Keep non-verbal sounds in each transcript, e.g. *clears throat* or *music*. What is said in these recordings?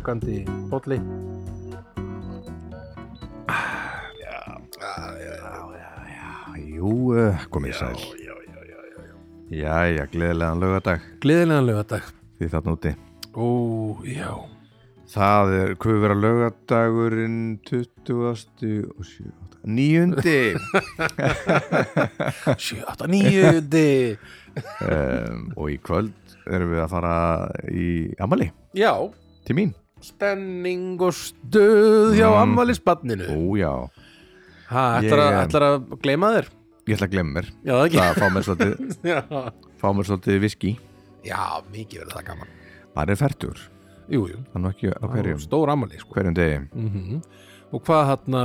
Rjúkandi bolli. Jú, uh, komið sæl. já, já, já, já, já. Jæja, gleðilegan lögadag Gleðilegan lögadag því þarna úti. Ó, já. Það er, hvað vera lögadagurinn 20. og 7. Níundi. *laughs* Sjö, átta, níundi. Um, Og í kvöld erum við að fara í Amali, Já, til mín spenning og stuð hjá Mm. mm. ammælisbanninu Ó já, Ha, Ég, ætlar að, ætlar gleyma þér? Ég ætla að glemma mér. Já, það ekki Það fá mér svolítið, *laughs* fá mér svolítið viski já mikið verður það gaman. Það er færtur, Jú, jú, það nú ekki á hverjum stór ammæli sko. hverjum degi. Mm Og hvað hérna,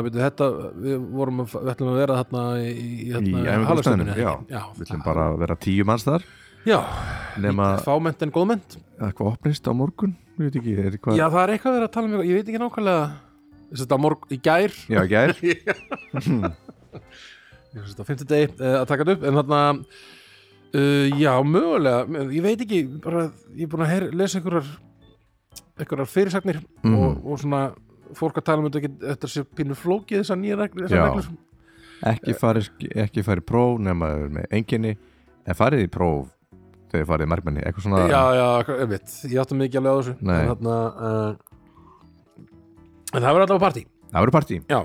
við vorum að, við ætlum að vera þarna í, í, Í hérna, æfingarstæðinu, Halastundinni, já, já, við ætlum bara að vera tíu manns þar Já, nema fámennt en góðmennt eitthvað opnist á morgun ekki, er eitthvað Já, það er eitthvað að vera að tala um eitthvað, ég veit ekki nákvæmlega að þetta morg í gær? Já, gær. *laughs* Þetta á fimmtudegi uh, að taka þetta upp En þarna, uh, já, mögulega Ég veit ekki, bara, ég er búin að lesa einhverjar einhverjar fyrirsagnir Mhm. og, og svona fólk að tala um þetta eftir sér pínu flókið þessar nýja reglur, þessar reglur. Ekki farið, ekki farið próf nema með enginni en farið í próf þegar farið í margmenni eitthvað svona Já, já, ég veit, ég átti ekki alveg á þessu Nei. En þarna uh, En það verður alltaf partí. Það verður partí. Já,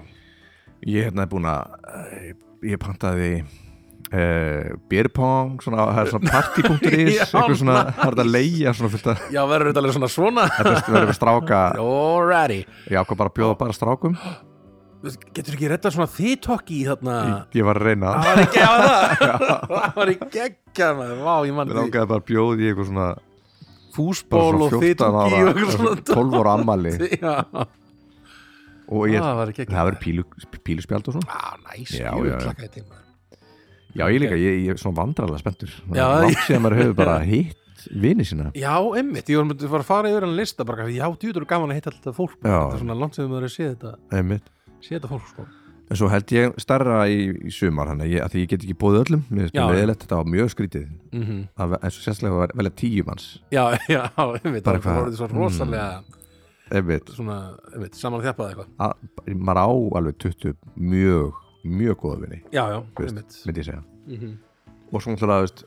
ég hérna er búin að eh, ég pantaði uh, beerpong svona, það er svona party.is *laughs* Já, eitthvað svona, það er að leia svona fullt að já verður þetta alveg svona svona? Þetta verður með stráka *laughs* Alrighty. Ég ákvað bara að bjóða bara strákum *gasps* Getur ekki reddað svona þitokki í þarna? Ég, ég var að reyna. Það var ekki að það Það var ekki ekki að maður. Vá, ég mann Mér langaði bara að bjóða í eitthvað svona Fúsból og 14 þitokki og eitthvað svona *laughs* 12 ára ammali *laughs* Já, og ég, það var ekki ekki það verður pílu, píluspjald og svona. Já, næs, Já, já, já. Já, ég líka, ég, er svona vandrarlega spenntur. Já, Langt síðan maður hefur bara *laughs* hitt vini sína. Já, emmitt, ég var að fara að yfir hann lista bara, já, djúður er gaman að hitta alltaf fólk. Já. þetta er svona langt sem maður er að sé þetta. Einmitt. Sé þetta fólk, sko. En svo held ég starra í, í sumar hann að ég, að því ég get ekki bóðið öllum Mér finnst það já. leðilegt, þetta var mjög skrítið. Mm að, ve- eins og sérstaklega að velja tíu manns. Já, *laughs* já, emmitt, Bara það voruð svo mm. rosalega svona, emmitt, saman að þjappaði eitthvað. Að, maður á alveg 20 mjög, mjög góða vini Já, já, ég segja. Mm og svo náttúrulega, veist,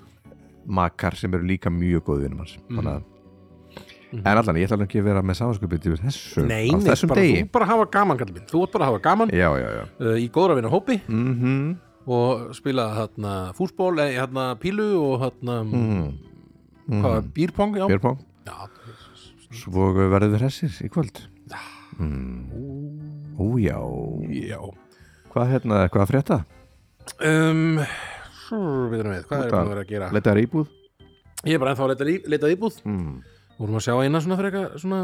makar sem eru líka mjög góð vinum hans Mhm. þannig að Mhm. En allan, ég ætla alveg ekki að vera með samanskupið yfir þessu Nei, á þessum bara, degi þú bara hafa gaman, kallið minn Þú bara hafa gaman Já, já, já uh, í góðra vinna hópi mm og spila hérna fúsból, eða hérna pílu og hérna, -hmm. hvað, bírpong, já Björnpóng Já, Svo verður við hressir í kvöld mm. Ó já já Hvað hérna, hvað að frétta? um, Svo, við erum við, hvað er Út að- vera að gera? Letaðar íbúð? Ég er bara ennþá að leita, í- leitað íbúð Mm. Vorum að sjá eina svona fyrir eitthvað svona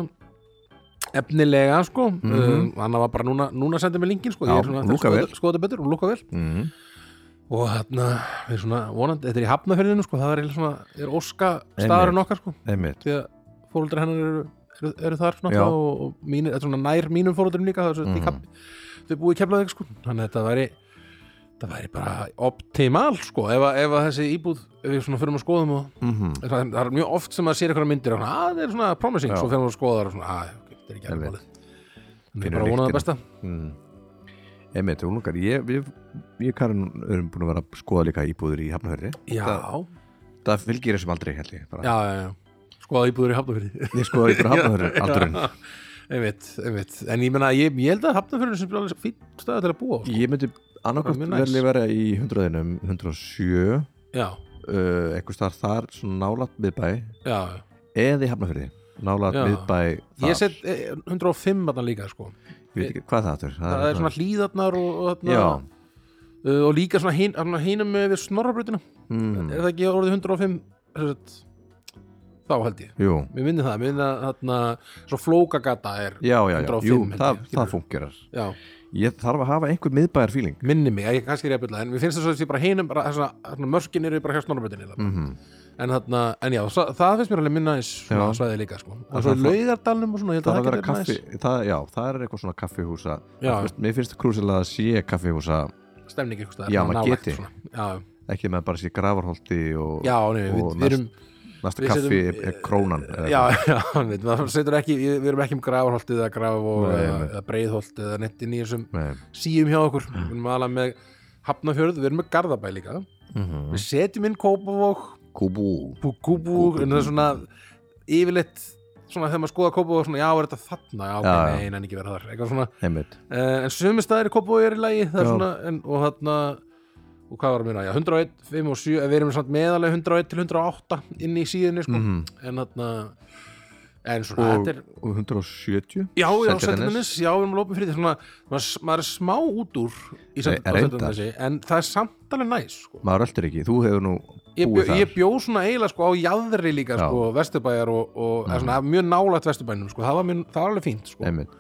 efnilega sko. Mm Mhm. um, hann var bara núna, núna sendið mér linkin sko Já, svona, skoða þetta betur og lúka vel. Mm. og þarna, við svona vonandi þetta er í hafnafyrðinu sko, það er svona er óska staðurinn okkar sko. Einmitt. Því að fóruldrar hennar eru, eru, eru þar náttúrulega og, og mínir, þetta er svona nær mínum fóruldurum líka það er svona mm. þau búið keflaðið sko. Þannig að þetta væri það væri bara optimal sko ef, að- ef að þessi íbúð ef við svona fyrir að skoðum og mm það, það er mjög oft sem maður sér eitthvað myndir og að það er svona promising, Já. svo fyrir að skoða það og svona, að ok, þetta er ekki Einmitt. málið Þannig Finnur bara vonað það lyktina. besta mm. Og lúkar Ég, við, ég Karin erum búin að vera að skoða líka íbúður í Hafnahverði já, það, það fylgir þessum aldrei held ég bara. já, já, já skoða íbúður í hafnafyrði Ég skoða íbúður Hafnahverði *laughs* aldurinn einmitt, einmitt en ég menna, ég, ég held að hafnafyrði sem er alveg fín stað til að búa sko. Ég myndi Mjög næs. verði vera í 100-inum 107 já, uh, eitthvað starf þar svona nálat miðbæ. Já, eða í Hafnafjörði nálat miðbæ þar. ég set eh, 105 þarna líka, sko. Ég veit ekki hvað það er það er svona hlýðarnar og, og, uh, og líka svona, hin, svona hinum við snorrabrautina. Mm, er það ekki orðið 105 sem sagt, þá held ég? Jú. Mér minni það, mér minni að þarna, svo flókagata er, já, já, já, 105 jú, það, ég, það fungerar. Já, ég þarf að hafa einhver miðbæjar fíling minni mig, ég kannski er ég að byrla, en mér finnst það svo að ég bara hinum, bara, þessna, þessna mörkin eru bara hjá snorrabröðinni, mm. mm en þarna, en já, það, það finnst mér alveg minna eins svona Já. svæði líka, sko. Og svo laugardalnum og svona, það að að það kaffi já, það er eitthvað svona kaffihúsa mér finnst krúsilega að sé kaffihúsa stemning eitthvað Já, svona maður geti. svona. Ekki með bara sé gravarholti og, já, nei, við, og við erum næsta kaffi er krónan já, já, ekki við, erum ekki um grafarholtið eða graf og eða, nei. eða nettin í þessum síum hjá okkur. Við erum alveg með Hafnafjörð, við erum með Garðabæ líka. Mhm. við setjum inn Kópavók Kúbú en það er svona yfirleitt svona þegar maður skoða Kópavók svona, já, er þetta þarna, já, Já, nei, en ekki vera þar. Svona, uh, en sumi staðir Kópavók er í lagi, er svona en, og þarna, og hvað var að minna, já, 101 5 og 7, við erum samt meðalega 101 til 108 inn í síðunni, sko Mhm. en þarna en svona, og, er og 170 Já, já. Seltjarnarnes, já, við erum lópin fyrir því svona, maður, maður er smá út úr í Seltjarnarnesi, en það er samt alveg næs, sko. maður öldur ekki, þú hefur nú Ég, bjó, búið þar ég bjó svona eiginlega sko á jæðri líka Já. sko, vesturbæjar og, og mm. svona, mjög nálægt vesturbænum, sko, það var, mjög, það var alveg fínt, sko. einmitt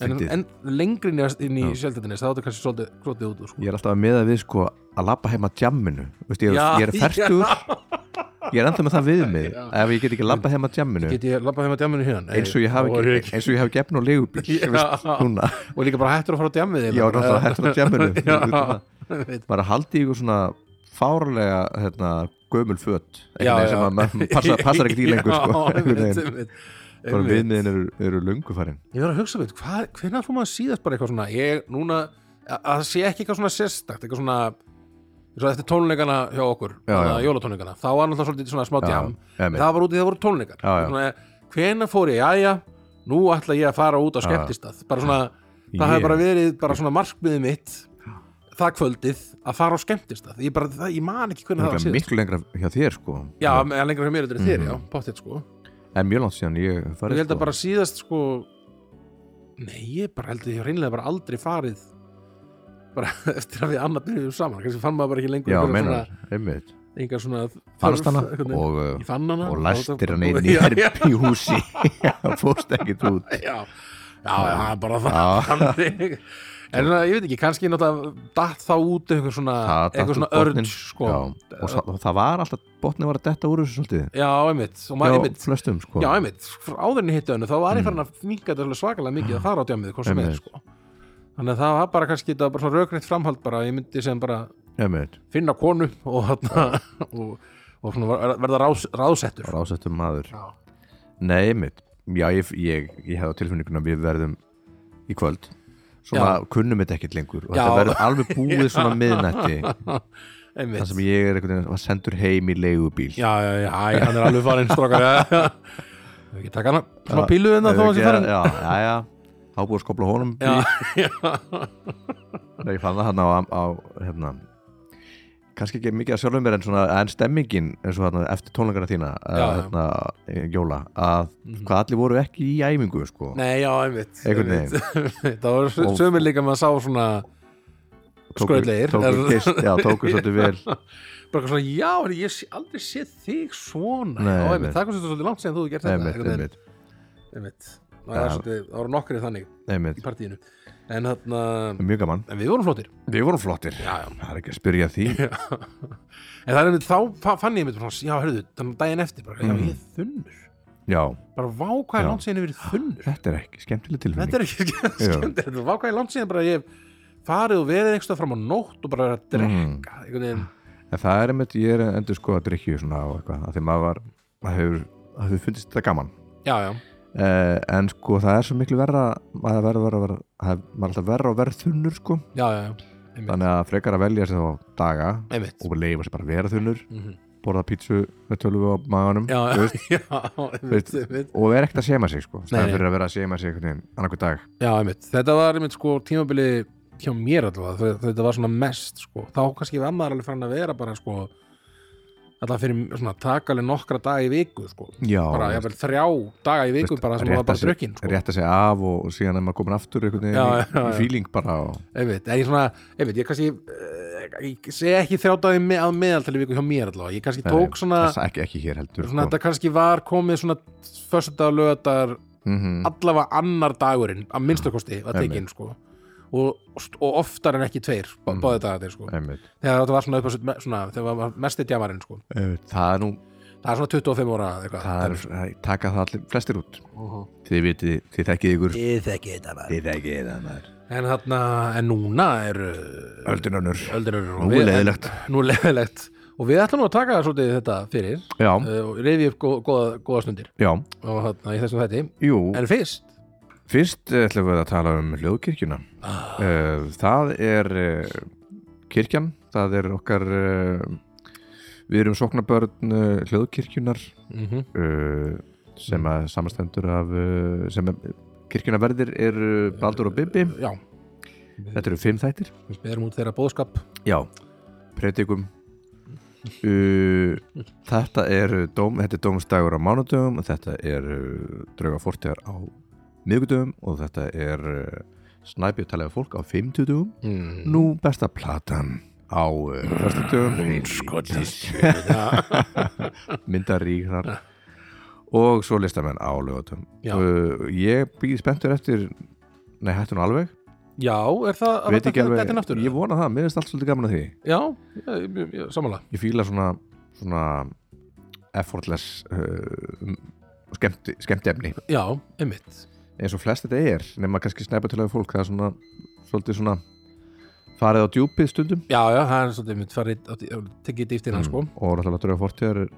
En, en lengri inn í, inn í Já. Seltjarnarnes, það áttu kannski svolítið, svolítið út úr, sko. ég er alltaf að meða við sko að labba heim að jamminu. Vist, ég, er, Já, ég er færtur ég er enda með það við mig Já. ef ég get ekki labba heim að jamminu. Get ég labbað heim að djamminu hérna? eins og ég hafi Þá er og gefn á legubíl Já. Og líka bara hættur að fara á ég var náttúrulega hættur á jamminu. *laughs* Já, bara haldi ykkur svona fárlega hérna, gömul föt Já, einhvern veginn sem já. að passar ekkert í lengur *laughs* sko, Já, bara viðmiðin eru, eru löngu farin. Ég var að hugsa hvað, hvernig fór maður síðast bara eitthvað svona, ég, núna, að að það sé ekki eitthvað svona sérstakt, eitthvað svona, og eftir tónleikana hjá okkur, Já, já. jólatónleikana, þá var náttúrulega svolítið svona smá djam, einmitt. það var út í það voru tónleikar, Já, já. Svona, hvenær fór ég, jæja, nú ætla ég að fara út á Já. skemmtistað, bara svona, það Ég- hefði bara verið bara svona markmiðið mitt, það kvöldið, að fara á skemmtistað, ég bara, það, ég man ekki hvernig það var síðast. miklu lengra hjá þér sko. Já, lengra hjá mér en mjög langt síðan ég Ég farið held að sko. bara síðast sko Nei, ég bara held að ég reynilega bara aldrei farið bara *laughs* eftir að við annar byrjuðum saman. Kannski fann maður bara ekki lengur já, meinar, einmitt. engar svona fannst hana og, Ég uh, *laughs* hana og læstir hann Já, einn í já, herp í húsi. *laughs* Já, fórst ekkert út. Já, já, já, bara það þannig. En svona, ég veit ekki, kannski datt þá út eitthvað svona, Það svona örn sko. og, það, og það var alltaf botni var að detta úr þessu svolítið. Já, einmitt og maður, já, einmitt. flestum sko. Já, einmitt, áðurinn hittu hennu þá var ég Mm. farin að minga þetta svakalega mikið að fara á Einmitt. sko. Þannig að það var bara kannski þetta var bara svona rökriðt framhald bara, ég myndi sem bara einmitt, finna konu og, og, og svona ver- verða rás, ráðsettur. Rásettum maður. Já, nei, einmitt, já, ég, ég, ég hef á tilfinninguna að við verðum í kvöld svona kunnum þetta ekkert lengur og Já. þetta verður alveg búið svona miðnætti. *laughs* Þar sem ég er einhvern veginn var sendur heim í leigubíl. Já, já, já, hann er alveg farin strókar Já, já. Við ekki taka hana svona Já, pílu en það þó að sé ekki- farin já, já, já, þá búið að skopla honum. Já, *laughs* já, Nei, ég fann það hann á, á hérna, kannski ekki mikið að sjálfum mér en svona, en stemmingin eins og hérna, eftir tónleikana þína Já, að, já. hérna, eh, Jóla, að Mhm. hvað allir voru ekki í æfingu sko. nei, já, einmitt einmitt. *laughs* Það Og- sömur líka með að sá svona Tóku- skrautlegir. tóku, kist, já, tóku svolítið vel. *laughs* Bara svona, já, ég sé aldrei séð þig svona. Nei, Já, einmitt, það kom svolítið langt síðan þú hefur gert þetta einmitt, einmitt, Það voru nokkri þannig í partíinu En þarna, mjög gaman, en við vorum flottir. Við vorum flottir. Já, já. Það er ekki að spyrja að því. *laughs* En það er einmitt, þá fa- fann ég einmitt svona, já, hörðu, þannig daginn eftir bara, já, Mhm. ég er þunnur. Já, bara vá hvað er Já. langt síðan ég verið þunnur. Þetta er ekki skemmtileg tilfinning. Þetta er ekki skemmt þetta er vá hvað er langt síðan bara ég farið og verið einhverstað fram á nótt og bara verið að drekka veginn. En það er einmitt, ég er endur sko að drikju svona á eitthvað, af því maður var maður hefur, það Uh, en sko það er svo miklu verra maður verður verður verður maður er alltaf verra og verð þunnur sko já, já, já. þannig að frekar að velja sér þá daga einmitt. og leifa sér bara að vera þunnur Mhm. borða pítsu með tölvu á *laughs* einmitt. og er ekkert að séma sig sko stæðan nei. fyrir að vera að séma sig annarkur dag þetta var einmitt sko tímabili hjá mér allavega þetta var svona mest sko þá kannski var maður alveg fann að vera bara sko alltaf fyrir svona takalega nokkra daga í viku sko. Já, bara jafnvel þrjá daga í viku Veist, bara sem var rétta bara drukkin sko. rétta sig af og, og síðan er maður komin aftur einhvern veginn feeling bara og, einmitt, ég svona, einmitt, ég kannski uh, ég segi ekki þrjá dagi me að meðaltali viku hjá mér allavega, ég kannski tók svona, það ekki, ekki hér heldur svona sko. þetta kannski var komið svona föstudag, lögadagar mm allavega annar dagurinn að minnstakosti að tekinn sko og, og oftar en ekki tveir mm. Báði dagarnir sko. Þegar þetta var svona upp á sitt- svona, þegar var mesti djamarinn sko. Það er nú það er svona 25 ára eða eitthvað. Það er, það taka það allir flestir út. Uh þið vitið, þið þekkið ykkur. Ég þekki þetta maður. þið þekkið það maður. En þarna, en núna er öldin önnur. Öldin er Nú er leiðilegt. nú er leiðilegt. Og við ætlum nú að taka svolítið þetta fyrir. Já, uh, og reyfi upp góða, góða, stundir. Já, og hérna í þessum þætti. Jú. En fyrst Fyrst eh, ætlum við að tala um hljóðkirkjuna. Uh, Það er uh, kirkjan, það er okkar við erum sóknabörn uh, hljóðkirkjunar mm -hmm. sem að samastendur af sem kirkjunaverðir eru Baldur og Bibi. Já, Þetta eru fimm þættir. Við berum út þeirra bóðskap Já, predikum. Uh, Þetta er dóm, þetta er dómsdagur á mánudögum og þetta er drauga fórtíðar á miðgudögum og þetta er snæpið talaði fólk á 50 dögum mm. Nú besta platan á fyrstu dögum *laughs* myndaríknar og svo listamenn á lögatum uh, Ég býð spenntur eftir Nei, hættu nú alveg. Já, er það að þetta er náttúr ég vona það, mér finnst allt svolítið gaman að því. Já, já, já samanlega Ég fíla svona, svona effortless uh, skemmti, skemmti efni. Já, einmitt eins og flest þetta er, nema kannski snæpatulega fólk það er svona, svolítið svona farið á djúpið stundum. Já, já, það er svolítið einmitt farið tekið dýft innan sko. Mm. og náttúrulega drauga fortíðar er,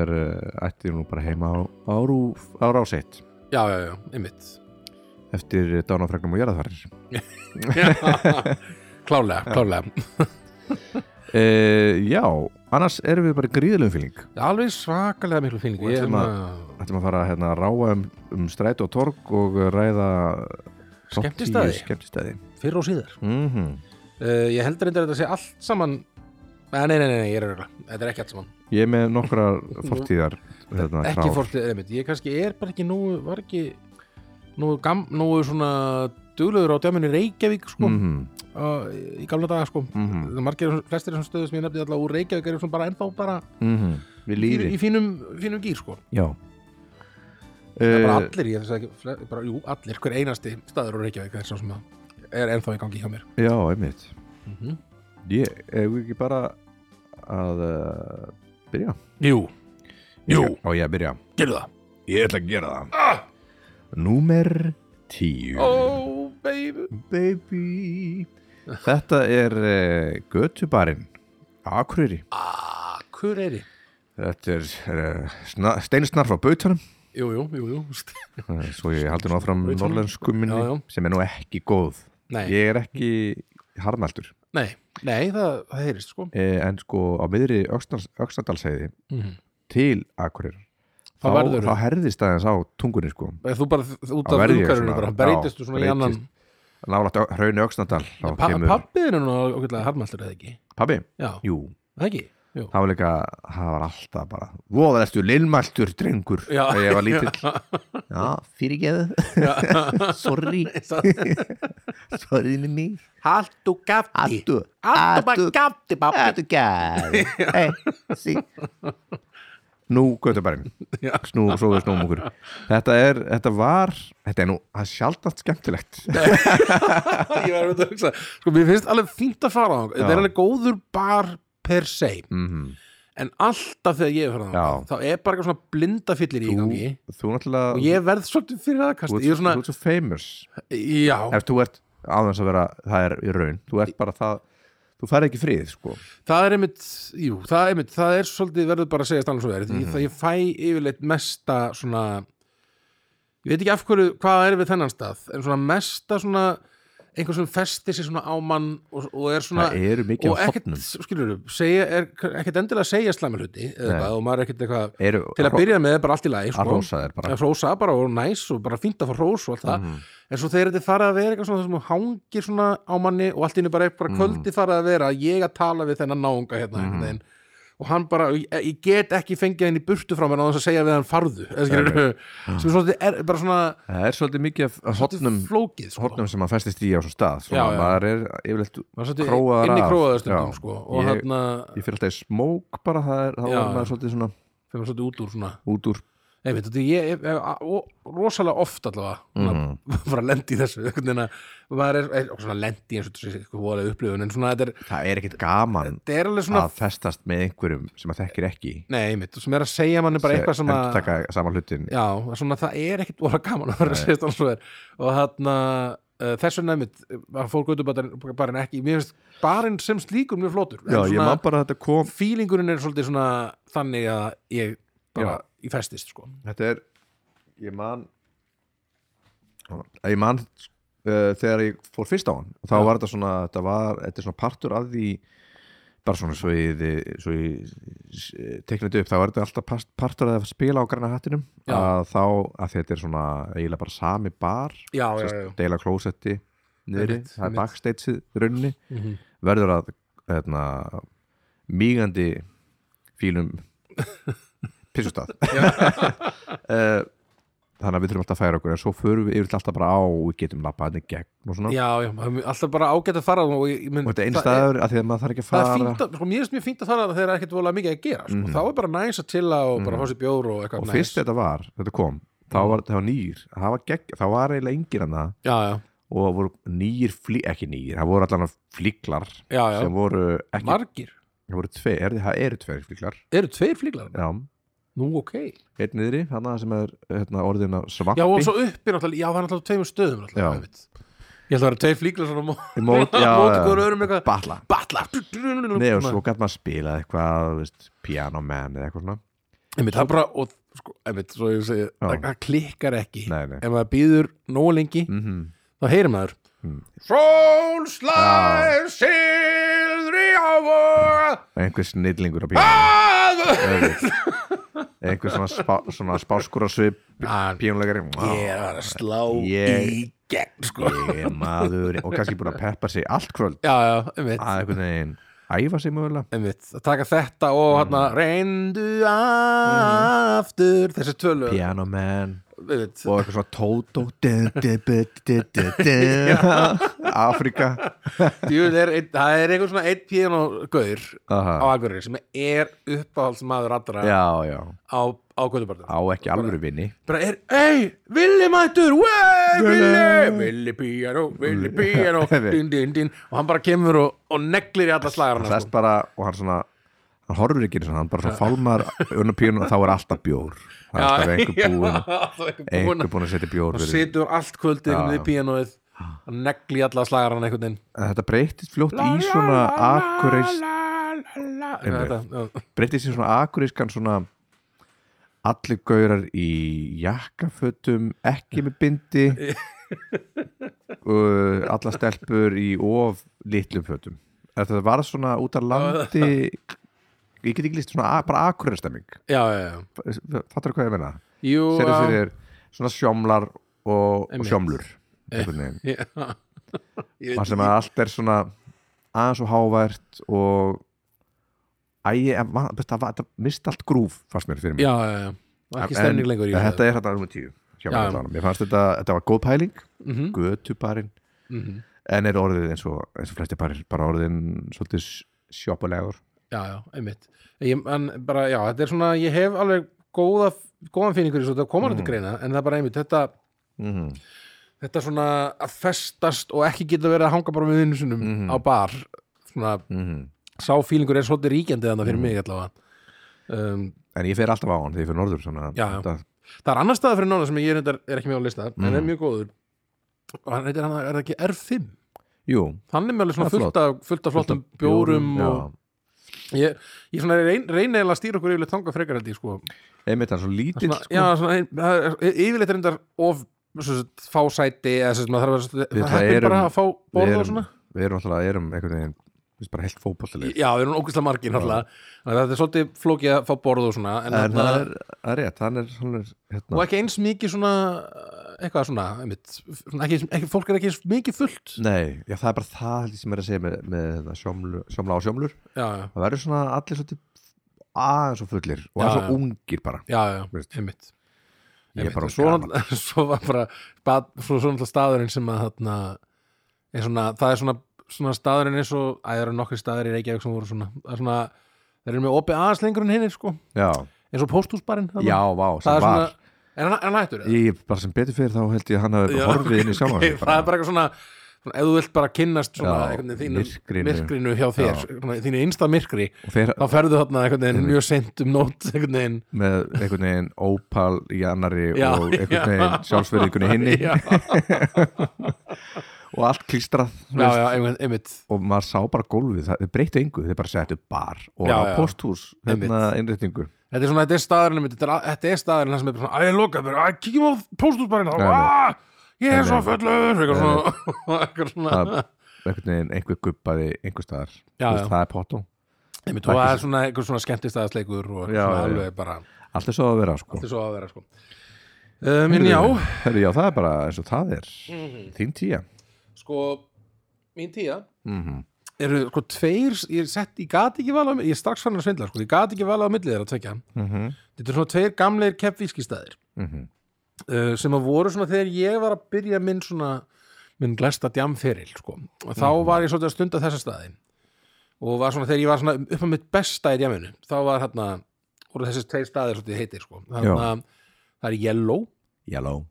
er uh, ætti nú bara heima á, á, rúf, á ráseitt já, já, já, einmitt. Eftir dánafregnum og jarðarfarir. *laughs* Klálega, klálega. Uh, *laughs* Já, annars erum við bara í gríðilegum fíling. Alveg svakalega miklu fíling. Er ætlum að- maður Ættum að fara hérna, að ráa um, um stræt og torg og ræða topp Skemmtistaði. 10 skemmtistaði. Fyrr og síðar. Mm uh, ég heldur reyndar að þetta sé allt saman Nei, nei, nei, nei, ég er örgulega Þetta er ekki allt saman. Ég er með nokkra fortíðar hérna, Ekki einmitt. Ég kannski er bara ekki nú Var ekki Nú, nú svona Duglegur á djáminni Reykjavík sko. Mhm, uh, Í gamla daga sko. Mhm, Það er margir flestir þessum stöðu sem ég nefndi alltaf úr Reykjavík svona bara ennþá bara mhm. Við í, í fínum, fínum gýr sko. Já. Það er bara uh, allir, ég þess að bara, jú, allir, hver einasti staður úr Reykjavík er, sem er ennþá í gangi hjá mér. Já, einmitt. Mm -hmm. Ég, ef við ekki bara að uh, byrja? Jú, Jú. Ég að byrja? Gerðu það. Ég ætla að gera það. Ah! Númer tíu. Oh, baby. Baby. Þetta er uh, Götubarinn. Akureyri. Akureyri. Þetta er uh, sna, steinsnar frá Bautanum. Jú, jú, jú, jú. Eh, Svo ég haldi nú áfram Bautanum. norlensku minni Já, já. sem er nú ekki góð. Nei, Ég er ekki harðmæltur nei, nei það, það heyrist sko. Eh, en sko á miðri Öxnadalsheiði mm. til Akureyri Þá þá, þá herðist aðeins á tungunni sko. Þú bara út af svona- bara, já, breytistu svona í breytist. annan þá pa kemur Pappið er nú okkurlega harmaltur eða ekki? Pabbi, Já, jú. Það ekki? Jú. það var líka, það var alltaf bara voða ertu lillmæltur drengur. Þegar ég var lítill. *laughs* Já, fyrirgeðu *laughs* *laughs* sorry, sorry. Mig Haltu gafti Haltu. Bara gafti, pappi hey, sí. Nú, göttubarinn *laughs* Já. Snú, svo við snúum okkur. Þetta er, þetta var Þetta er nú, það er sjaldast skemmtilegt. *laughs* Ég var að hugsa Sko, mér finnst alveg fínt að fara á Þetta er alveg góður bar per se. Mm En alltaf þegar ég er farað á. Þá er bara eitthvað svona blindafyllir í gangi. þú náttúrulega Og ég verð svolítið fyrir aðkast þú ert svo famous. Já. Ef þú ert aðeins að vera, það er í raun. Þú ert bara það, þú fær ekki frið sko. Það er einmitt, jú, það er einmitt Það er svolítið verður bara að segja stannar svo er Mhm. mm Það ég fæ yfirleitt mesta svona Ég veit ekki af hverju hvað er við þennan stað En svona mesta svona einhver sem festir sér svona á mann og, og er svona og ekkert, skilur þú, segja, er ekkert endilega að segja slæma hluti eða og maður er ekkert eitthvað eru, til að byrja með bara allt í lagi að sko. rósa þér bara að hrósa bara og næs og bara fínt að fá hrós og allt það Mhm. en svo þegar þetta farið að vera eitthvað svona sem hangir svona á manni og allt einu bara, bara Mhm. kvöldi farið að vera að ég að tala við þennan náunga hérna mm og hann bara, ég, get ekki fengið henni burtu frá mér á þess að segja við hann farðu skilur, sem er svolítið er bara svona Það er svolítið mikið hotnum, sko. sem maður festist í á svo stað svona, Já, já. maður er yfirleitt króaðar inn í af. króaðu stundum Já. sko. Ég- hérna ég fyrir alltaf í smók bara það er, Já. er svolítið svona fyrir svolítið út úr svona út úr Nei, veit, ég hef rosalega oft allavega mm. *laughs* bara lendi í þessu að svona lendi eins og eitthvað voðalega upplifun en svona þetta er, það er ekkit gaman er svona að festast með einhverjum sem að þekkir ekki. Nei, mitt, sem er að segja manni bara eitthvað sem að taka sama hlutin já, svona það er ekkit voðalega gaman að vera að segja er og þarna uh, þess vegna einmitt var fór göttubarinn ekki mér finnst barinn sem slíkur mjög flótur Já, bara að þetta kom fílingurinn er svolítið svona þannig að ég bara í festist sko Þetta er Ég man Ég man uh, Þegar ég fór fyrst á hann Þá Já. var þetta svona Þetta var Þetta er svona partur af því Bara svona svo ég, svo ég tekna þetta upp, þá er þetta alltaf partur að spila á græna hattinum Já. að þá, að þetta er svona eiginlega bara sami bar já, já, deila klósetti Einmitt, það er einmitt. backstageið runni Mhm. verður að hérna, mígandi fílum *laughs* pissustað. Uh, *laughs* *laughs* þannig að við þurfum alltaf að færa okkur en svo förum við yfirleitt alltaf bara á og við getum lappað henni gegn og svona. Já, já, alltaf bara ágætt að fara og, mynd, og þetta er einn það staður að því að maður þarf ekki að það er fara fínt sko, mér finnst mjög fínt að fara þegar það er ekkert vola mikið að gera sko. Mhm. þá er bara næs að chilla og bara fá sér bjór og eitthvað og næs. fyrst þetta var, þetta kom þá Mhm. var þetta nýr, það var gegn það var eiginlega engir hann það og voru nýr, flí, ekki nýr það voru allan flíklar já, já. sem voru ekki, margir, það voru tveir, það eru tveir flíklar eru tveir flíklar já, nú ok, einn niðri, þannig sem er hérna, orðin að svampi. Já og svo uppi náttúrulega, já það er náttúrulega tveimur stöðum náttúrulega, ég held að það eru tveir flíklar svona mó- í mót, *laughs* já, móti já, hverju öðrum eitthvað. Batla. Batla. Nei, og svo gæt maður spila eitthvað veist, piano man eða eitthvað svona. Einmitt, það bara, og sko, einmitt, svo ég segi það það klikkar ekki. Nei, nei. Ef maður býður nógu lengi mm þá heyrir maður Mm. Sól slæð silðri á voga Einhver snillingur á piano að Einhver svona, spá, svona spáskur á svip Ah, pínulegari ég er að slá Ég- í gegn sko. Ég maður og kannski búin að peppa sig allt kvöld. Já, já, að einhvern veginn æfa sig mögulega. Að taka þetta og Mm. reyndu aftur þessi tölu Piano man. einmitt, og eitthvað svona du. Afrika það er einhver svona einn piano gaur á. Akureyri sem er uppáhaldsmaður allra á, á Götubartum á ekki alvöru vinni bara er, ei, Villi mættur Villi, piano Villi piano, din, din, din og hann bara kemur og, og neglir í alla sest bara og hann svona hann horfir ekki einu sinni, hann bara svona fálmar unna pínu og þá er alltaf bjór það er alltaf einhver búin *laughs* einhver búin að setja bjór og situr allt kvöldið Já, einhvern veginn já. í píanóið og negli alla slagarna einhvern veginn. Þetta breytist fljótt í svona akureist Þetta, breytist í svona akureiskan svona allir gaurar í jakkafötum ekki með bindi *laughs* og alla stelpur í of litlum fötum. Þetta var svona út af landi *laughs* ég get ekki líst svona bara akureistemming já, já, já. Fattar hvað ég meina? Jú, Serðu já. fyrir svona sjómlar og, og sjómlur. *laughs* Ég þar veit sem að allt er svona aðeins og hávært og ægi, þetta mist allt grúf fannst mér fyrir mig. Já, já, já. Ekki stemning lengur en, þetta er þetta nummer tíu mér fannst þetta, þetta var góð pæling mm -hmm. götubarinn. Mm -hmm. en er orðið eins og, eins og flesti barir bara orðin svolítið sjópulegur já, já, einmitt ég, en bara, já, þetta er svona, ég hef alveg góða, góðan finningur í svo þetta komar þetta Mhm. greina, en það er bara einmitt þetta, mm þetta svona að festast og ekki geta verið að hanga bara með vinnu sinum Mhm. á bar svona, sá fílingur er svolítið ríkjandi þannig fyrir Mhm. mig allavega um, en ég fer alltaf á hann þegar ég fer norður svona, Já, já. þetta, það er annar staða fyrir nána sem ég er, er ekki með á lista, en Mhm. er mjög góður og hann heitir hann, er það ekki R5 jú, hann er með alveg svona er fullt af, flottum bjórum já. og ég, ég reyn, reyni eða að stýra okkur yfirleitt þanga frekar held ég sko. Einmitt hann svo lítill sko. já, svona, ein- það er- yfirleitt er reyndar of sagt, fá sæti eða svo, sagt, maður þarf að Við það er erum- bara að fá borða og svona. við erum alltaf erum einhvern veginn við erum bara heilt fótbollilið já, við erum ógæslega margir náttúrulega. Þannig að þetta er svolítið flókið að fá borða og svona en, en það er, það er rétt er, er hérna, og ekki eins mikið svona eitthvað svona, einmitt, svona ekki, ekki, fólk er ekki mikið fullt. Nei, já, það er bara það sem er að segja með, með sjómlu, sjómla og sjómlur. Já, já, það verður svona allir svolítið aðeins og fullir og aðeins og ungir bara já, já, Veist. einmitt. Ég er bara svo, gaman. náttúrulega- *laughs* svo var bara bad, svo, svo náttúrulega staðurinn sem að þarna, er svona, það er svona, svona staðurinn eins og, það eru nokkri staður í Reykjavík sem voru svona, það er svona þeir eru með opið aðeins lengur en hinnir sko. Eins og pósthúsbarinn þarna. já, vá, það sem er var. svona, er hann, er hann hættur? eða? Ég, bara sem betur fyrir þá held ég að hann hafi horfið inn í sjálfan ok, sig það er bara eitthvað svona, svona ef þú vilt bara kynnast svona þínu myrkrinu. myrkrinu hjá þér, svona, þínu einsta myrkri fer þá ferðu þarna einhvern veginn mjög sent um nót einhvern veginn. Með einhvern veginn ópal í annari Já, og einhvern veginn sjálfsverðingunni hinni. *laughs* Og allt klístrað og maður sá bara gólfið, það breyttu engu þau bara settu bar og Já, á posthús hérna innréttingu Þetta er svona, þetta er staðurinn einmitt, þetta er, þetta er staðurinn það sem er svona, að ég loka mér, að kíkjum á póstúsbarinn þá, ég er svo fullur. *laughs* Eitthvað svona, einhver guppaði einhver staðar. Það er og það er svona eitthvað svona skemmtistæðasleikur og alveg bara, allt er svo að vera sko. Allt svo að vera sko. En já, það er bara eins og það er. Þín tíja sko mín tíja mm eru sko tveir, ég er sett, ég gati ekki vala ég er strax fann að svindla, sko, ég gati ekki vala á millið þeirra að tvekja, -hmm. þetta er svona tveir gamleir keppvískistæðir Mm uh, sem að voru svona þegar ég var að byrja minn svona minn glæsta djamferil sko. og þá var ég svolítið að stunda þessa staði og var svona þegar ég var svona upp á mitt besta í djaminu þá var hérna voru þessi tveir staðir svolítið heitir sko. Þarna, það er Yellow Yellow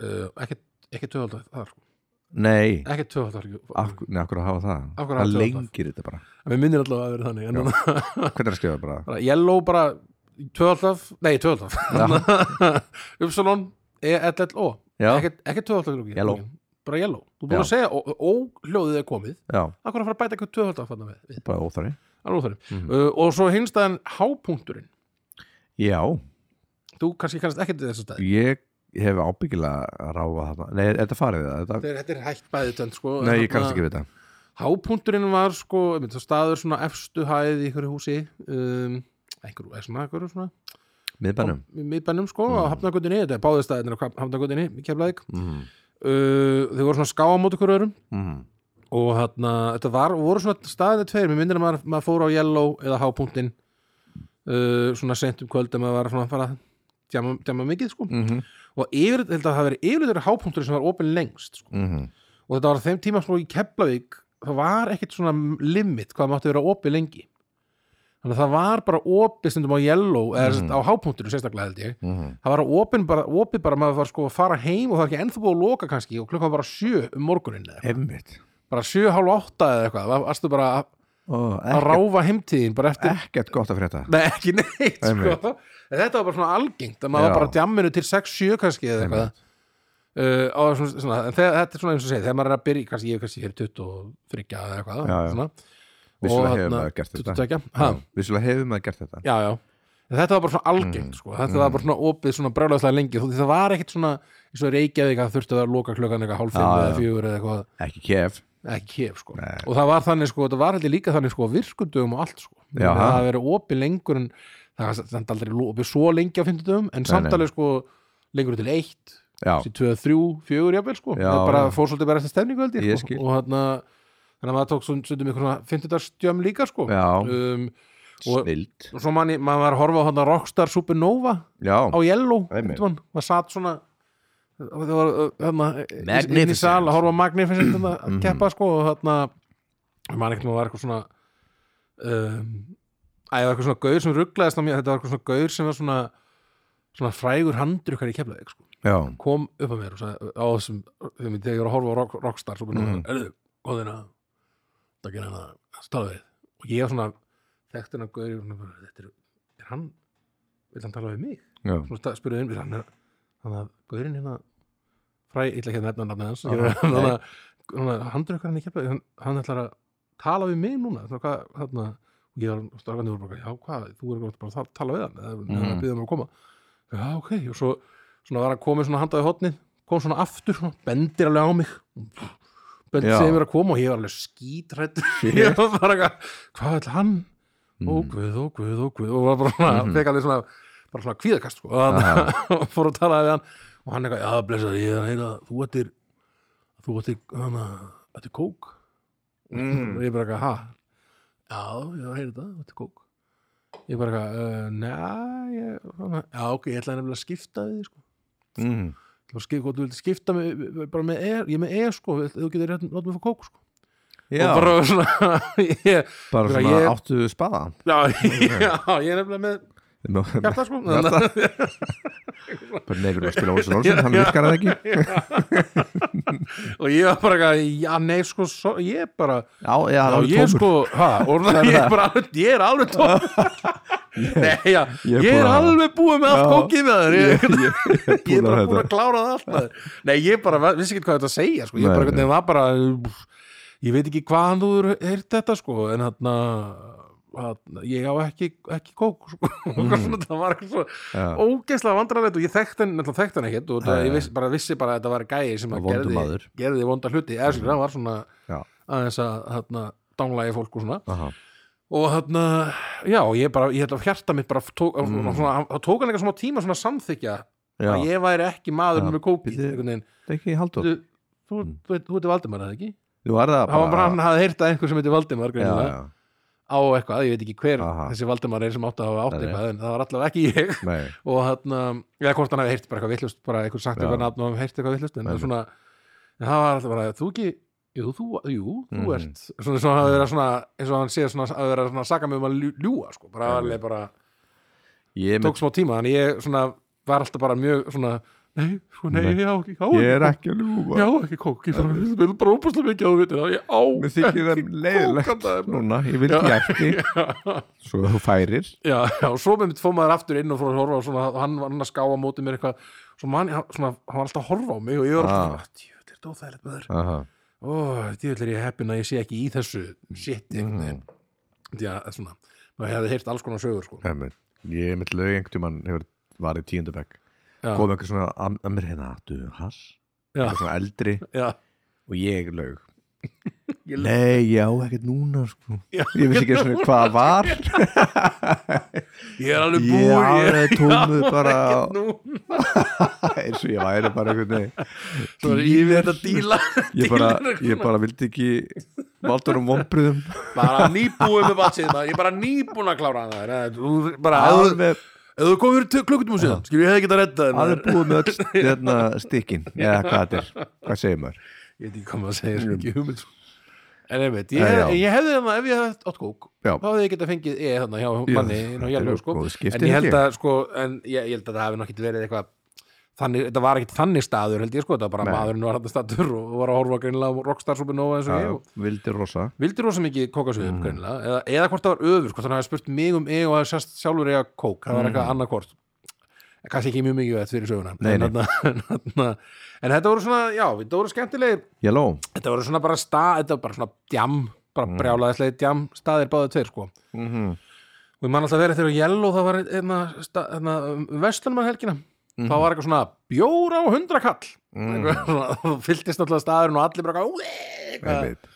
uh, ekki, ekki tvöfald þar sko. Nei, ekki tvöfald þar af, nei, hverju að hafa það? Hverju að Það hafa tvöfalt? lengir þetta bara. Við minnir allavega að vera þannig Hvernig er að skrifa bara? bara Yellow bara tvöfald nei tvöfald Upsilon *laughs* E-L-L-O ekki, ekki tvöfald Yellow. bara Yellow. Þú búin Já. að segja og, og hljóðið er komið. Já, Akkur að fara að bæta eitthvað tvöfald að fanna við bara óþari Mhm. uh, Og svo hinstaðan hápunkturinn. Já, Þú kannski kannast ekki til þessu stæð. Ég hef ábyggilega að ráfa þarna. Nei, þetta farið það? Þetta... Þetta er hægt bæði tönd sko. Nei, ég kannast ekki við þetta. Hápunkturinn var sko það staður svona efstu hæð í ykkur húsi um, einhverju, svona, einhverju svona? Miðbænum. Í miðbænum sko, á hafnagötunni þetta er báðið staðinir á hafnagötunni í Keflavík. Mm. uh, þau voru svona ská á móti ykkur öðrum. Mm. og hérna, þetta var, voru svona staðinir tveir, mér myndir að maður, maður fór á yellow eða hápunktinn uh, svona sent um kvöld að maður var svona að fara djama, djama mikið sko. Mm og yfir, held að það hafi verið yfir þetta hápunktur sem var opinn lengst sko. -hmm. og þetta var þeim tíma sko í Keflavík það var ekkit svona limit hvað mátti vera opið lengi þannig að það var bara opið stundum á yellow eða Mhm. á hápunktur sérstaklega held ég Mm það var opið bara, opið bara maður var sko að fara heim og það var ekki ennþá búið að loka kannski og klukkan var bara sjö um morgunin bara sjö, hálf átta eða eitthvað það varstu bara að, Ó, að ekkert, ráfa heimtíðin bara eftir ekkert gott að frétta Nei, ekki neitt sko. En Þetta var bara svona algengt að maður var bara djamminu til 6-7 kannski eða eitthvað. Uh, svona, svona, en þegar, þetta er svona eins og segið þegar maður er að byrja, kannski ég er kannski hér 23 eða eitthvað Já, svona. Vissulega hefur maður gert þetta. 22, ha, Já, Vissulega hefur maður gert þetta. Já, já. Þetta var bara svona algengt sko. þetta var bara svona opið svona brjálæðslega lengi. Þú, það var ekkit svona eins og Reykjavík að þurftu að loka klukkan eitthvað hálf fimm Já, eða já. fjögur eða eitthvað. Ekki kef. Ekki kef sko. Nei. og það var þannig sko, það var heldur líka þannig sko virkundum og allt sko. Já, það hafi verið opið lengur en það samt aldrei opið svo lengi á fimmtudum en samt nei. alveg sko lengur til eitt Já, til tvö, þrjú, fjögur jafnvel sko. Já, það bara fór svolítið bara eftir stefningu sko. og þarna þannig að maður tók stundum ykkur svona fimmtudagsstjömm líka sko. Um, og- og svo manni, maður var að horfa á þarna Rockstar Supernova Já, á Yellow maður satt svona það var uh, þarna inn í sal að horfa Magnificent að Mhm. keppa sko og þarna maður ekkert maður var eitthvað svona um, að það var eitthvað svona gaur sem rugglaðist á mér þetta var eitthvað svona gaur sem var svona svona frægur handrukkar í keflaðið sko. kom upp að mér og sagði á þessum þegar ég var að horfa á rock, Rockstar svo byrjum Mhm. mm. erðu, góðina það gerir hann að tala við og ég var svona þekkt hennar gaur og svona bara, þetta er, er hann vil hann tala við mig svona spurði inn hann er hann að gaurinn hérna fræ, ég ætla ekki að nefna hans nei. hann að handur ykkur hann í kefla hann, hann ætlar að tala við mig núna hvað, þarna og ég var strákandi voru bara, já hvað, þú er bara að tala- við hann eða mm. -hmm. að koma já ok, og svo svona var hann komið svona handaði hotnið kom svona aftur, svona, bendir alveg á mig bendir Já. segir mér að koma og ég var alveg skítrætt *laughs* ég var bara eitthvað, hvað ætla hann ó Mhm. guð, ó guð, ó guð og var bara svona, Mhm. fekk alveg svona bara svona kvíðakast sko, og hann *laughs* fór að tala við hann og hann eitthvað, já blessaður, ég er að heyra þú ættir þú ættir, hana, ættir kók Mm. og ég bara ha já, ég er að heyra þetta, ættir kók ég bara eitthvað, uh, næ ég, já ok, ég ætlaði nefnilega að skipta við þig, sko mm. Þú skip, hvort þú vildi skipta með, bara með er, ég er með er sko, þú getur rétt látt mig fá kók sko. já og bara svona *laughs* ég, bara svona ég- áttu spaða já, *laughs* já, ég er nefnilega með hjarta sko. nefnir að spila Olsson Olsson, hann virkar það ekki? *laughs* Og ég var bara já nei sko svo, ég bara, já, já, já það ég sko ha, það, ég, er bara, ég er alveg tóm *laughs* Nei, já, ég er að- alveg búið með allt kókið með þér. Ég, er *laughs* bara að þetta. að klára það allt. Nei, ég bara vissi ekki hvað þetta að segja sko. Ég Nei, bara, nei. það var bara Ég veit ekki hvaðan þú er þetta sko, en þarna þarna, ég á ekki, ekki kók sko. *laughs* mm. svona, það var eitthvað svo Já. ógeðslega vandrarlegt og ég þekkti hann, þekkti hann ekkert og það, ég viss, bara vissi bara að þetta var gæi sem að gerði, gerði vonda hluti eða skilur, það var svona Já. aðeins að dánlægi fólk og svona Aha. og þarna, já, ég bara ég held að hjarta mitt bara tók, Mm. svona, það tók hann eitthvað smá tíma svona að samþykja Já, að ég væri ekki maður Já, með veginn. það er ekki haldur þú, þú, Mm. þú, þú ert Valdimar eða ekki? Þú var það bara, hann hafði heyrt að einhver sem heitir Valdimar já, á eitthvað, ég veit ekki hver Aha. þessi Valdimar er sem átti að hafa átt eitthvað en það var allavega ekki ég *laughs* og hann, eða hvort hann hefði heyrt bara eitthvað villust bara eitthvað sagt eitthvað nafn og heyrt eitthvað villust en, það nei. svona, en það var alltaf bara, þú ekki jú, þú, jú, þú Mhm. ert svona, svona að vera svona, eins og hann sé svona að vera svona að saka mig um að ljú- ljúga sko, bara alveg bara, tók smá tíma þannig ég svona, var alltaf bara mjög svona, nei, sko, nei, Nei. ég á ekki, á ég er ekki að ljúga Já, ekki kók, ég vil bara óbúslega mikið veitir það, ég á ekki kók núna, ég vildi Já. ekki *laughs* svo þú færir Já, já, svo með mitt fóð maður aftur inn og fór að horfa og svona, hann var hann að ská á móti mér eitthvað hann, svona, hann var alltaf að horfa á mig og ég var Ah. alltaf, djúvill er þetta óþægilegt maður Aha. ó, djúvill er ég heppin að ég sé ekki í þessu shit, einhvern veginn Mhm. Já, svona, maður hefði heyrt alls konar sögur sko. Einmitt. ég er með lög einhvern tímann hefur varið tíundabæk Já, kom einhver svona að að mér hérna du, hass, já, eitthvað svona eldri. Já, og ég lög *laughs* ég, nei, já, ekkert núna sko. já, ég vissi ekki svona hvað var. *laughs* Ég er alveg Ég búið alveg tómuð Já, bara *laughs* eins og ég væri bara er ég við þetta díla ég bara, ég bara vildi ekki valdur um vonbriðum bara nýbúið með maður, ég er bara nýbúin að klára það. Er, þú, ef þú- ef þú komur klukkutíma síðan, skil ég hefði getað þér, alveg maður. búið með öll hérna, stikkin, eða hvað þetta er hvað segir maður ég veit ekki hvað maður segir, sko, en ég, hef, já. ég hefði þarna ef ég hefði átt kók, Já. þá hefði ég getað fengið ég þarna hjá Já, manni inn á þetta Jellu eru sko. en ég held ég. að sko, en ég, ég held að það hefði nokkið verið eitthvað þannig, þetta var ekkit þannig staður held ég sko, þetta var bara Nei. maðurinn var hann staður og, og var að horfa greinilega á Rockstar Supernova eins og ég og vildi rosa vildi rosa mikið kókasuðum Mm. greinilega, eða, eða hvort það var öfur hvort hann hafi spurt mig um ég og hafi sérst sjálfur ég að kók, það var eitthvað Mm. annað hvort kannski ekki mjög mikið þetta fyrir söguna Nei, en, en, *laughs* en þetta voru svona, já, þetta voru skemmtilegir Yellow þetta voru svona bara stað, þetta var bara svona djam, bara mm. brjálaðislega djam staðir báðið tveir sko mm -hmm. og ég man alltaf verið þegar Yellow það var einna, einna vestlunum helgina Mhm. þá var eitthvað svona bjóra á hundrakall. Mm. *laughs* þá fylltist alltaf staðurinn og allir bara einmitt,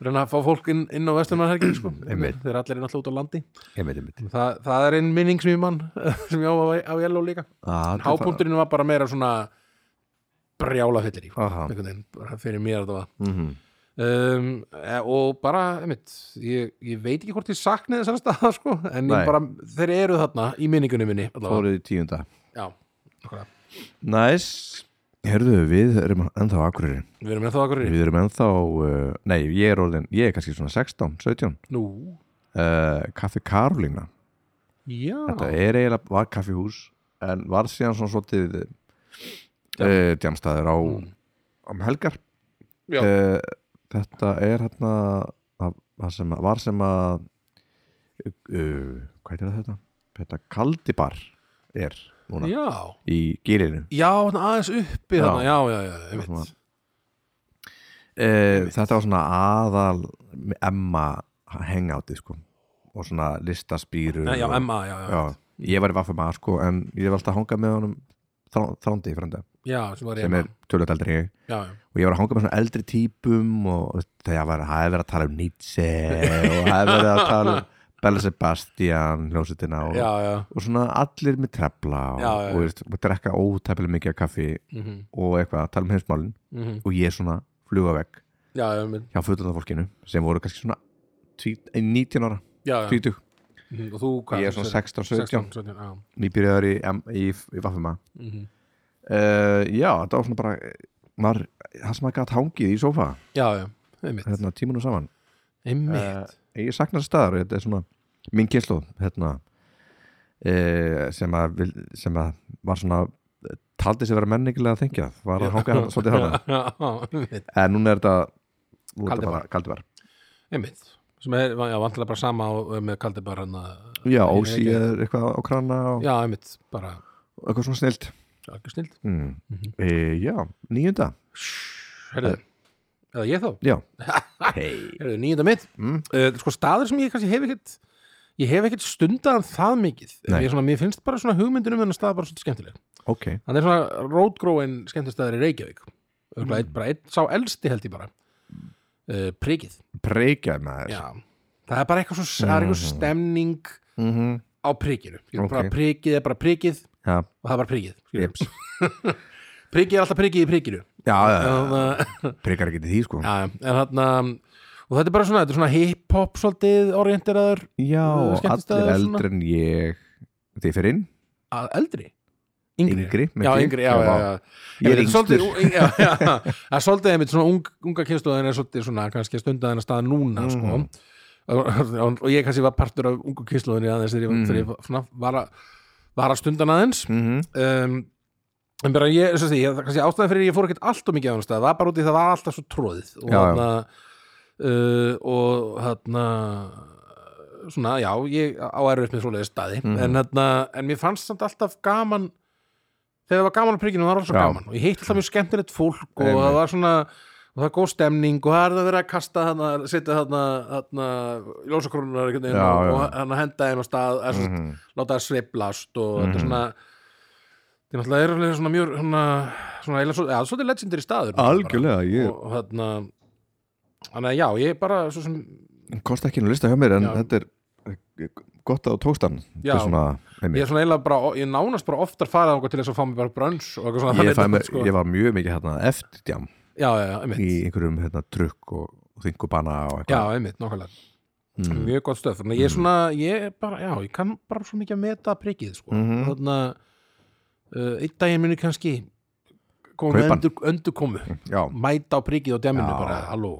reyna að fá fólk inn, inn á vestlunum helgina sko *clears throat* þeir allir er náttúrulega út á landi. Einmitt, einmitt. Þa, það er einn minning sem ég *laughs* á á, Yellow líka. Ah, þetta hápunkturinn var bara meira svona brjála fyllir í það- bara fyrir mér þetta var. Mhm. um, e- og bara einmitt, ég, ég veit ekki hvort ég sakni þessara staða sko, en bara, þeir eru þarna í minningunni minni allavega. Fóruð í tíunda. Já. Næs. Herðu, við erum ennþá Akureyri. Við erum það okkur Við erum ennþá, uh, nei, ég er orðin Ég er kannski svona 16, 17 nú, uh, Kaffi Karolína. Já. Þetta er eiginlega, var kaffihús En var síðan svona svolítið uh, Djamstaður á Mm. um helgar. Já. Þetta er hérna það sem að, var sem að Hvað er þetta? Þetta kaldibar er núna já, í gýrinu já, aðeins uppi þarna, já, já, já, einmitt Svona- uh, Þetta var svona aðal Emma hangouti sko. Og svona listaspýru já, og, Emma, já, já, ég var í Vaffema sko en ég var alltaf að hanga með honum þrá- þrándi frænda já, sem sem er tölvöld eldri en ég. Já, já, og ég var að hanga með svona eldri típum og það hefði verið að tala um Nietzsche og það hefði verið að tala um Bella Sebastian, hljómsveitina og, og svona allir með trefla og, og veist, drekka ótæpilega mikið af kaffi mhm, og eitthvað að tala um heimsmálin. Mhm, og ég svona fluga vekk já, já, einmitt, hjá fullunarfólkinu sem voru kannski svona tí- eh, 19 ára, já, já. 20 mhm, og þú, hvað? ég er svona 16, 17 16, 17, já, nýbyrjaður í, í, í Vaffema mhm, uh, já, þetta var svona bara var, það sem að gætt hangið í sófa. Já, já, einmitt, hérna, tímunum saman. Einmitt, uh, ég saknar staðar þetta er svona minn kynslu hérna, uh, sem, að, sem að var svona taldi sig vera menningilega að þengja var að hanga svolítið hana já, einmitt, en núna er þetta Kaldibar. kaldibar einmitt. Sem er, já, vantilega bara sama með kaldi bara hann Já, er eitthvað á krana og já, einmitt, bara eitthvað svona snilt. Algjör snild mm. Mhm. e, Já, níunda. Herðu, eða ég þá Já. *laughs* Herðu, nýjönda mitt mm. uh, sko staður sem ég kannski hef ekkert ég hef ekkert stundaðan það mikið. Ég, svona, mér finnst bara svona hugmyndin um þennan stað bara svolítið skemmtileg. Ok. Hann er svona rótgróin skemmtistæður í Reykjavík. Mm. einn, bara einn sá elsti held ég bara. Uh, prikið Preikja maður. Já. það er bara eitthvað svo það eitthvað Mhm. stemning mm -hmm. á prikinu Ok. bara prikið er bara prikið Já, og það er bara prikið *laughs* prikið er alltaf prikið í prikinu Preikar ekki til því sko. Já, en þarna og þetta er bara svona, þetta er svona hip-hop svolítið orienteraður Já, Uh, og allir eldri en ég. Þið fyrir inn, að eldri? Yngri, yngri já, yngri, já, já, já. Ég er yngstur. *laughs* það er svolítið einmitt svona ung, unga kynsluðin er svolítið svona kannski stundað hennar stað núna Mhm. sko. og, og ég kannski var partur af ungu kynsluðinni aðeins þegar ég, Mhm. var, að, var að stundan aðeins. Mhm. En bara ég, svo því, ég kannski ástæðan fyrir ég fór ekkert allt og mikið á hann stað, það var bara út í það var alltaf svo tróðið og Já, já. þarna uh, og þarna svona, já, ég á erfitt með svoleiði staði Mhm. en, þarna, en mér fannst samt alltaf gaman þegar það var gaman á prikinu það var alltaf svo Já. gaman og ég heitt alltaf mjög skemmtilegt fólk og Einmitt. það var svona og það var góð stemning og það er það verið að kasta þarna, setja þarna, þarna ljósakrónunar einhvern veginn Já, og, já. og hann henda þeim á stað mm Mhm. láta það sveiflast og þetta er Mhm. svona þetta er náttúrulega svona mjög svona, svona, eiginlega svo, ja, svolítið legendary staður Algjörlega, ég og, þarna þannig að já, ég bara svo sem, kosti ekki nú lista hjá mér en Já. þetta er eh, gott að þú tókst hann Já. Svona, ég er svona eiginlega bara ég nánast bara oftar farið ánga til þess að fá mig bara brönns og eitthvað svona ég, mér, sko. ég var mjög mikið hérna eftir djam já, já, já, í einhverjum hérna trukk og, þingubana og já, eitthvað einmitt, nákvæmlega mm. mjög gott stöð, þannig að ég er svona ég bara, já, ég kann bara svo mikið að meta prikið, sko, Mhm. þannig uh, einn daginn muni kannski koma með öndur, öndur komu Já, mæta á prikið á djaminu Já. bara, halló,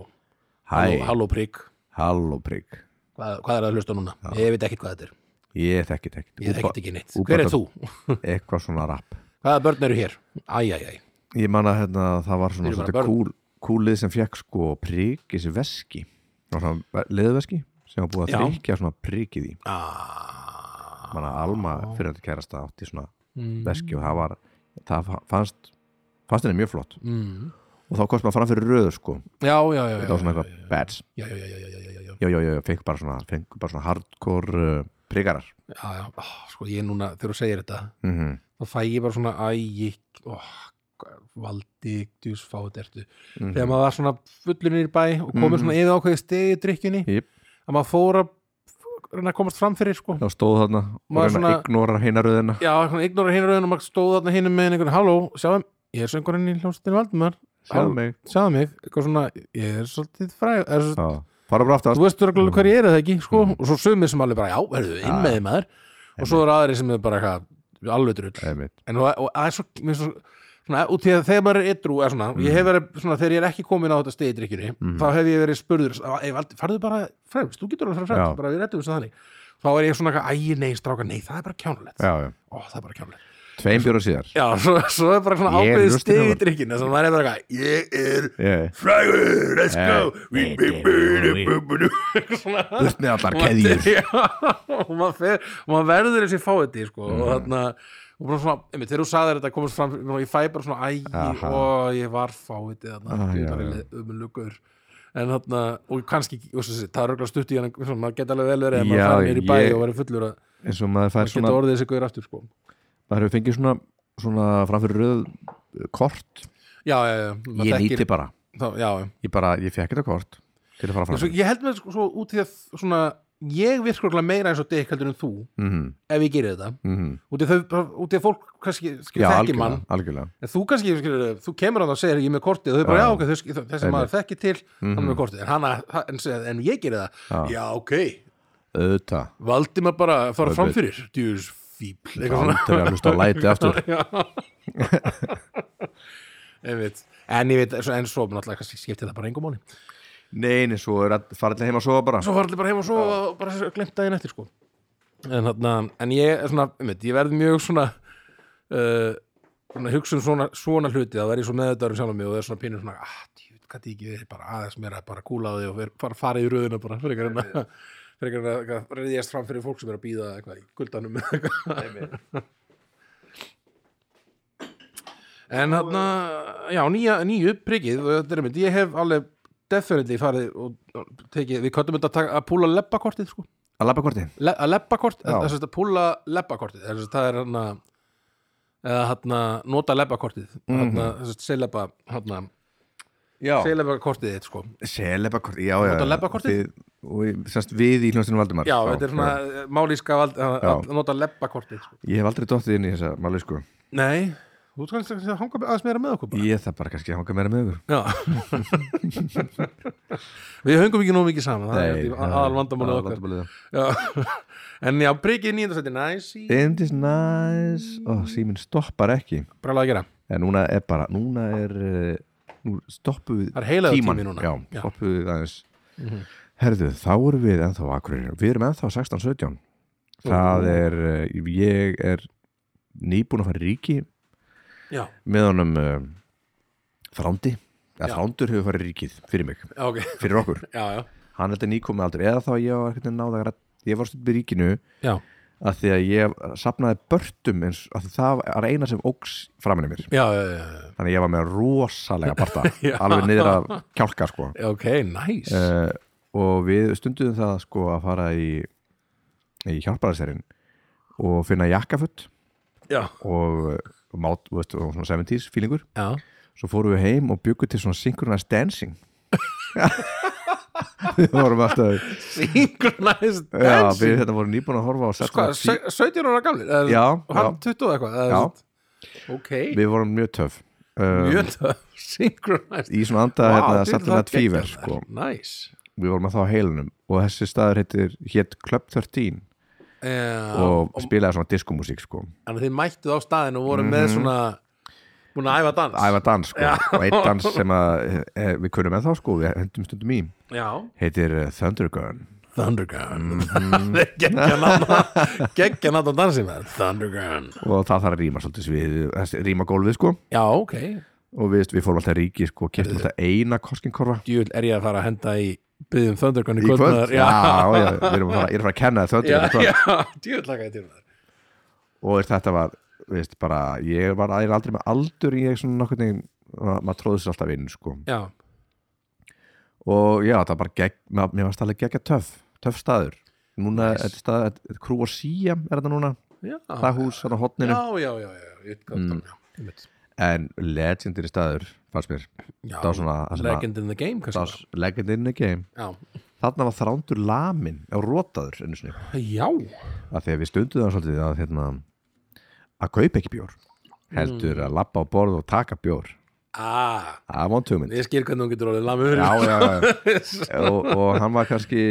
halló, halló prik. Halló prigg hvað, hvað er að hlusta núna? Ég veit ekkert hvað þetta er, Ég þekki þetta ég ekki þekkt ekki neitt. Hver er þú? *laughs* Eitthvað svona rap. Hvaða börn eru hér? Æj, æj, æj, Ég man að hérna, það var svona bara svolítið kúl, kúlið sem fekk sko prigg í þessi veski. Svona leðveski sem var búið að Já. þrykja svona priggið í ah. Man að Alma fyrir þetta kærasta átti svona mm. veski og það var það fannst, fannst henni mjög flott mm. og þá komst maður fram fyrir röður sko já, já, já, þetta var svona eitthvað badge já, já, já, já, fengur bara svona, fengur bara svona hardcore uh, priggarar já, já, ó, sko ég núna, þegar þú segir þetta mm -hmm. þá fæ ég bara svona æ, ó, valdi, djús, fáið ertu Mhm. þegar maður var svona fullur í bæ og komið Mhm. svona yfir ákveði stegi í drikkjunni Jep. að maður fór að reyna að komast fram fyrir sko. Þá stóð þarna og reyna svona- að ignora hinaröðina já, ignora hinn rauðin og maður stóð þarna hinn með einhvern, halló, sjáum, ég er söngurinn í hljómsveitinu Valdimar, sjáðu mig. sjáðu mig. Eitthvað svona, ég er svolítið fræg er, já. fara bara aftur. Þú veist þú hver ég er eða ekki, sko? Mhm. og svo sumið sem alveg bara, já, verðu, inn Já. með þið maður? Og svo er aðri sem er bara eitthvað alveg drull. En það er svo, mér er svo svona, út í að þegar maður er ytrú svona, ég hef verið svona, þegar ég er ekki komin á þetta stegi í drikkjunni, Mhm. þá hef ég verið spurður "Ey, Valdi, farðu bara fremst, þú getur alveg fremst bara við rettum þess að þannig. Þá er ég svona, eitthvað, æ, nei, stráka, nei, það er bara kjánulegt já, já. ó, það er bara kjánulegt tveim bjóra síðar. Já, svo, svo er bara svona lustin stegi í þess að maður er bara eitthvað, ég er yeah. frægur, let's go. Burt með allar keðjur. *laughs* Og maður, og verður þessi fáiði sko, Mm. og þarna og bara svona, einmitt, þegar þú sagðir þetta komast fram ég fæ bara svona ægi og ég var já. umlugur en þarna, og kannski og svo, það er auðvitað stutt í hann maður geta alveg vel verið ef maður fær mér í bæ og verið fullur að eins og maður fær maður svona geta orðið þessi guður aftur sko. maður hefur fengið svona, svona framfyrir röð uh, kort. Já, já, já, ég nýti bara. Þá, ég bara, ég fekk þetta kort til að fara Svo, fram. ég held með sko, svo út í að svona, ég virkur meira eins og Dick heldur en þú mm -hmm. ef ég gerir þetta Mm -hmm. út í að fólk kannski skil, já, þekki mann. En þú kannski, skilur, þú kemur hann og segir ég er með kortið og þau bara, Já. já, ok, þessi Einmitt. maður þekki til, hann er Mhm. með kortið en, hana, en, en ég gerir það, Já. já, ok auðvitað valdi maður bara að fara Auðvitað. fram fyrir djús fíbl svona. aldrei að hlusta á læti aftur *laughs* *laughs* en ég veit, en svo náttúrulega kannski skipti það bara engum máli nei, nei, svo er að fara allir heim að sofa bara. Svo var allir bara heim og svo og bara glemt daginn eftir sko. En, þarna, en ég er svona, einmitt, ég verð mjög svona uh, svona hugsa um svona, svona hluti. Það verð ég svo meðvitaður um sjálf mig og það er svona pínur svona, ah, djú, hvað ekki verið bara aðeins meira bara kúla á því og fara, fara í röðuna bara fyrir ekki að fyrir ekki að reyðjast fram fyrir fólk sem er að býða eitthvað í eitthvað. en þarna já, nýju priggið og þetta er mynd, ég hef alveg definitely farið og tekið, við köttum þetta að, að púla leppakortið sko. Að labba korti Le, að leppakort, Já. þess að púla leppakortið þess að það er hann eða hann nota leppakortið Mhm. hann þess að seleppa hann Já. seleppakortið þitt sko. Seleba korti, já, já. við, semst, við í hljómsinu Valdimar. Já, þetta er svona já. málíska að, að nota leppakortið sko. Ég hef aldrei dottið inn í þessa máli sko. Nei, þú skal að hanga aðeins meira með okkur bara. Ég það bara kannski að hanga meira með ykkur. Já. Við höngum ekki nóg mikið saman það er aðal vandamáli okkar. *laughs* en já, priggið nýjönda sætti næs í It is nice. Ó, síminn stoppar ekki. Brálega að gera. En núna er bara, núna er uh, Nú stoppu við það heilaðu tíman Já, Já. stoppu við aðeins. Mhm. Herðu, þá erum við ennþá akkurir Við erum ennþá 16-17 Það er, uh, ég er nýbúin að fara í ríki já, með honum uh, Þrándi. Eða Þrándur hefur farið ríkið fyrir mig, já, ok. Fyrir okkur. Já, já, hann þetta nýkomið aldrei, eða þá ég var ekkert náða að ég var stundum í ríkinu já, að því að ég sapnaði börtum eins að það er eina sem óks framinni mér. Þannig ég var með rosalega barta *laughs* Já. alveg niður að kjálka sko. Ok, næs uh, og við stunduðum það sko að fara í í hjálparaðsherinn og finna jakkafutt og mát, veist, og svona 70s feelingur. Já, svo fórum við heim og byggum til svona synchronized dancing. Við vorum alltaf synchronized já, við dancing? þetta vorum nýbúin að horfa á sko, Saturday Night se- 17 ára gamli eða, Já, og hann já. 20 og eitthvað eða, Já. ok, Fever. við vorum mjög töf um, mjög töff *laughs* synchronized. í svona anda hérna, Saturday það Night Fever sko. næs við vorum að þá á heilunum og þessi staður heitir hétt Club 13 Já, og, og, spilaði svona diskomúsík sko. en þið mættuð á staðin og voru Mhm. með svona búin að æfa dans. Æfa dans sko. Og einn dans sem að, e, við kunum með þá sko, við hendum stundum í. Já, heitir uh, Thundergun Thundergun Mhm. *laughs* það er geggja nátt *laughs* geggja nátt að dansi með Thundergun og það þarf að rýma svolítið við, rýma gólfið sko. Já, ok, og við, við fórum alltaf ríki sko, keftum alltaf eina koskinkorfa. Djúl er ég að fara að henda í byggjum Thundergun í í kvöld, kvöldmaður já, já, við erum að fara, er að að kenna já, Thundergun já, lakaði til það og þetta var, veist, bara ég var er aldrei með aldur ég svona nokkurn veginn, ma- maður tróði sér alltaf inn sko. já, og já, það var bara gegn, mér varst alveg geggja töff töff staður. Núna, þetta stað, þetta- Krú og Síam er þetta núna, já. Það hús þarna á hotninu, já, já, já, já, ég veit hvað Mm. það er, já. En legendir staður, fannst mér. Já, svona, legend in the game var legend in the game. Já, þarna var þrándur lamin á rótaður já, að því að við stunduðum svolítið að hérna, að kaupa ekki bjór. Heldur að labba á borð og taka bjór. Ah. Það var vondtugmynd ég skil hvernig hún getur orðið lamur. Já, já, já. *laughs* og, og hann var kannski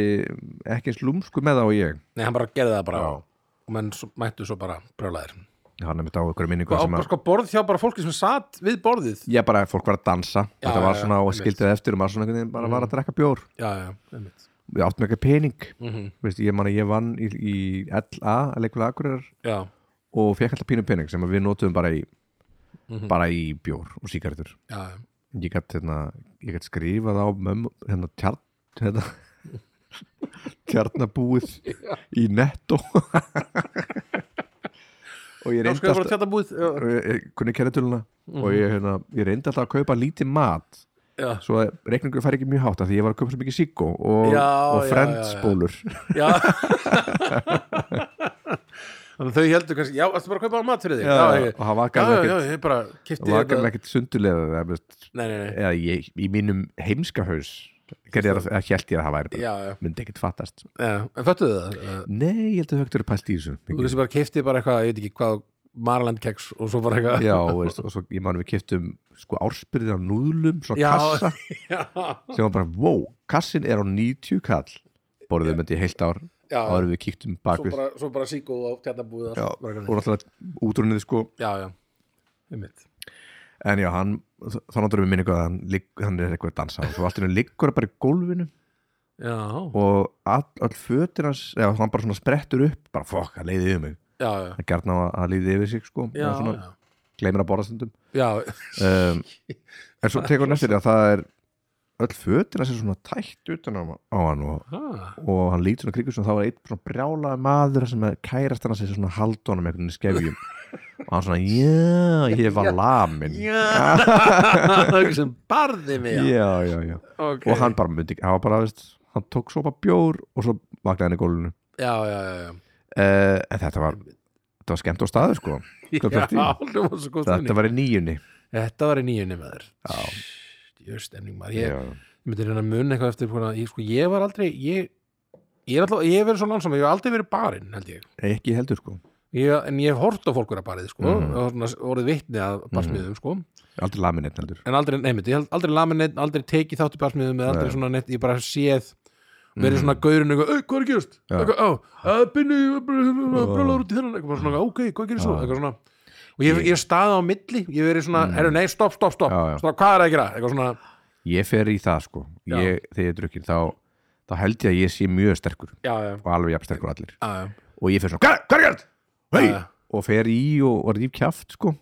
ekki eins lúmsku með það og ég. Nei, hann bara gerði það bara. Já. og menn mættu svo bara brjálæðir hann er með á ykkur minningu og að sko borð hjá bara fólki sem satt við borðið. Ég bara, fólk var að dansa. Já, þetta var já, svona já, og einmitt. skildið eftir og maður svona einhvern veginn bara var að drekka bjór. Já, já, einmitt. Við áttum ekki pening. Mm Veist, ég man ég vann í, í LA að leikulega akkurir já, og fekk alltaf pínu pening sem við notuðum bara í Mhm. bara í bjór og já, já. ég gætt hérna, skrifað á mömmu, hérna tjarn hérna *laughs* tjarnabúið í netto *laughs* og ég reyndi alltaf já, og ég, hérna, ég reyndi alltaf að kaupa lítið mat. Já, svo að reikningur fær ekki mjög hátt af því ég var að kaupa svo mikið síkó og, og já, friendsbólur. já. *laughs* þannig að þau heldur kannski já, það bara að kaupa mat fyrir þig? Já, og það var já, ekkert ekkert sundulega eða ég, í mínum heimska haus gerði ég að, að held ég að það væri bara myndi ekkert fattast já en föttuðu það? Nei, ég held að högt eru pælt í þessu þú veist bara kipti bara eitthvað, ég veit ekki hvað Marland keks og svo bara eitthvað. Já, og, veist, og svo ég man við kiptum sko ársbyrðið á núðlum svona Já. kassa. *laughs* já, sem var bara, wow, kassin er á 90 kall. Borðum þetta í heilt ár. Áður við kíktum bakvið bara, svo bara síkó og tjata búið Já, bara og náttúrulega útrunnið sko. Já, já, einmitt en já, hann, þá náttúrulega við minni að hann, hann er eitthvað að dansa og allt í henni liggur hann bara í gólfinu. Já, og all, all fötir hans já, hann bara svona sprettur upp bara fokk, hann leiði yfir mig. Já, já, hann gert ná að hann leiði yfir sig sko já, svona, gleymir að borða stundum. Um, en svo *laughs* tekur hann því að það er öll fötina sér svona tætt utan á, á hann og, og hann lítur svona kringur sem þá var einn svona brjálaði maður sem kærast hann að sér svona einhvern veginn í skefjum *laughs* og hann svona, já, ég var lamin Já. *laughs* Sem barði mig já, já, já okay. og hann bara myndi hann var bara, veist hann tók svo bara bjór og svo vaknaði hann í gólfinu. Já, já, já, já. uh, en þetta var þetta var skemmt á staðu sko. Já, tíu. *laughs* hljómar svo góð þetta var í nýjunni Þetta var í nýjunni með þér Já. Jöfn stemning maður. Ég, já, myndi reyna að mun eitthvað eftir svona, ég, sko, ég var aldrei ég, ég er alltaf, ég hef verið svo lansam ég hef aldrei verið barinn, held ég. Ekki heldur sko Ég, en ég hef hort á fólk vera barið sko, Mhm. og orðið vitni að barsmiðum sko. aldrei lamin eitt heldur. En aldrei, neymitt, aldrei lamin neitt aldrei tekið þátt í barsmiðum eða aldrei Nei. svona neitt, ég bara séð verið Mhm. svona gaurinn eitthvað, "Ey, hvað er á, að binni brjólaður út í þennan, eitthvað svona, ok, hvað gerir svo? Eitthvað svona, og ég, ég staði á milli, ég verið svona, Mm. herru, nei, stopp, stopp, stopp, hvað er að gera? Eitthvað svona, ég fer í það sko. Þegar ég er drukkin þá, þá held ég að ég sé mjög sterkur og alveg jafn sterkur allir. Og ég fer svona, hvað hvað er gert? Hei! já, og fer í og, og ríf kjaft sko.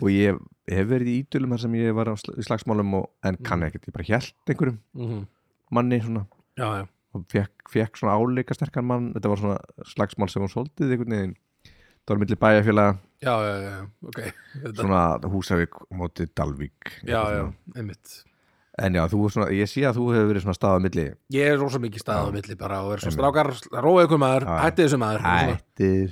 Og ég hef verið í ídölum þar sem ég var í slagsmálum og, en kann ekkert, ég bara hjælt einhverjum mhm, manni svona. Já, já, og fekk, svona áleika sterkan mann. Þetta var svona slagsmál sem hún soldið einhvern veginn. Það var milli bæjarfélaga. Já, já, já, ok, þetta, *laughs* svona Húsavík mótið Dalvík já, já, einmitt. En já, svona, ég sé að þú hefur verið svona stað á milli Ég er rosa mikið staðið á milli bara og verið svo Einmitt. strákar, róið ykkur maður, hættið þessu maður og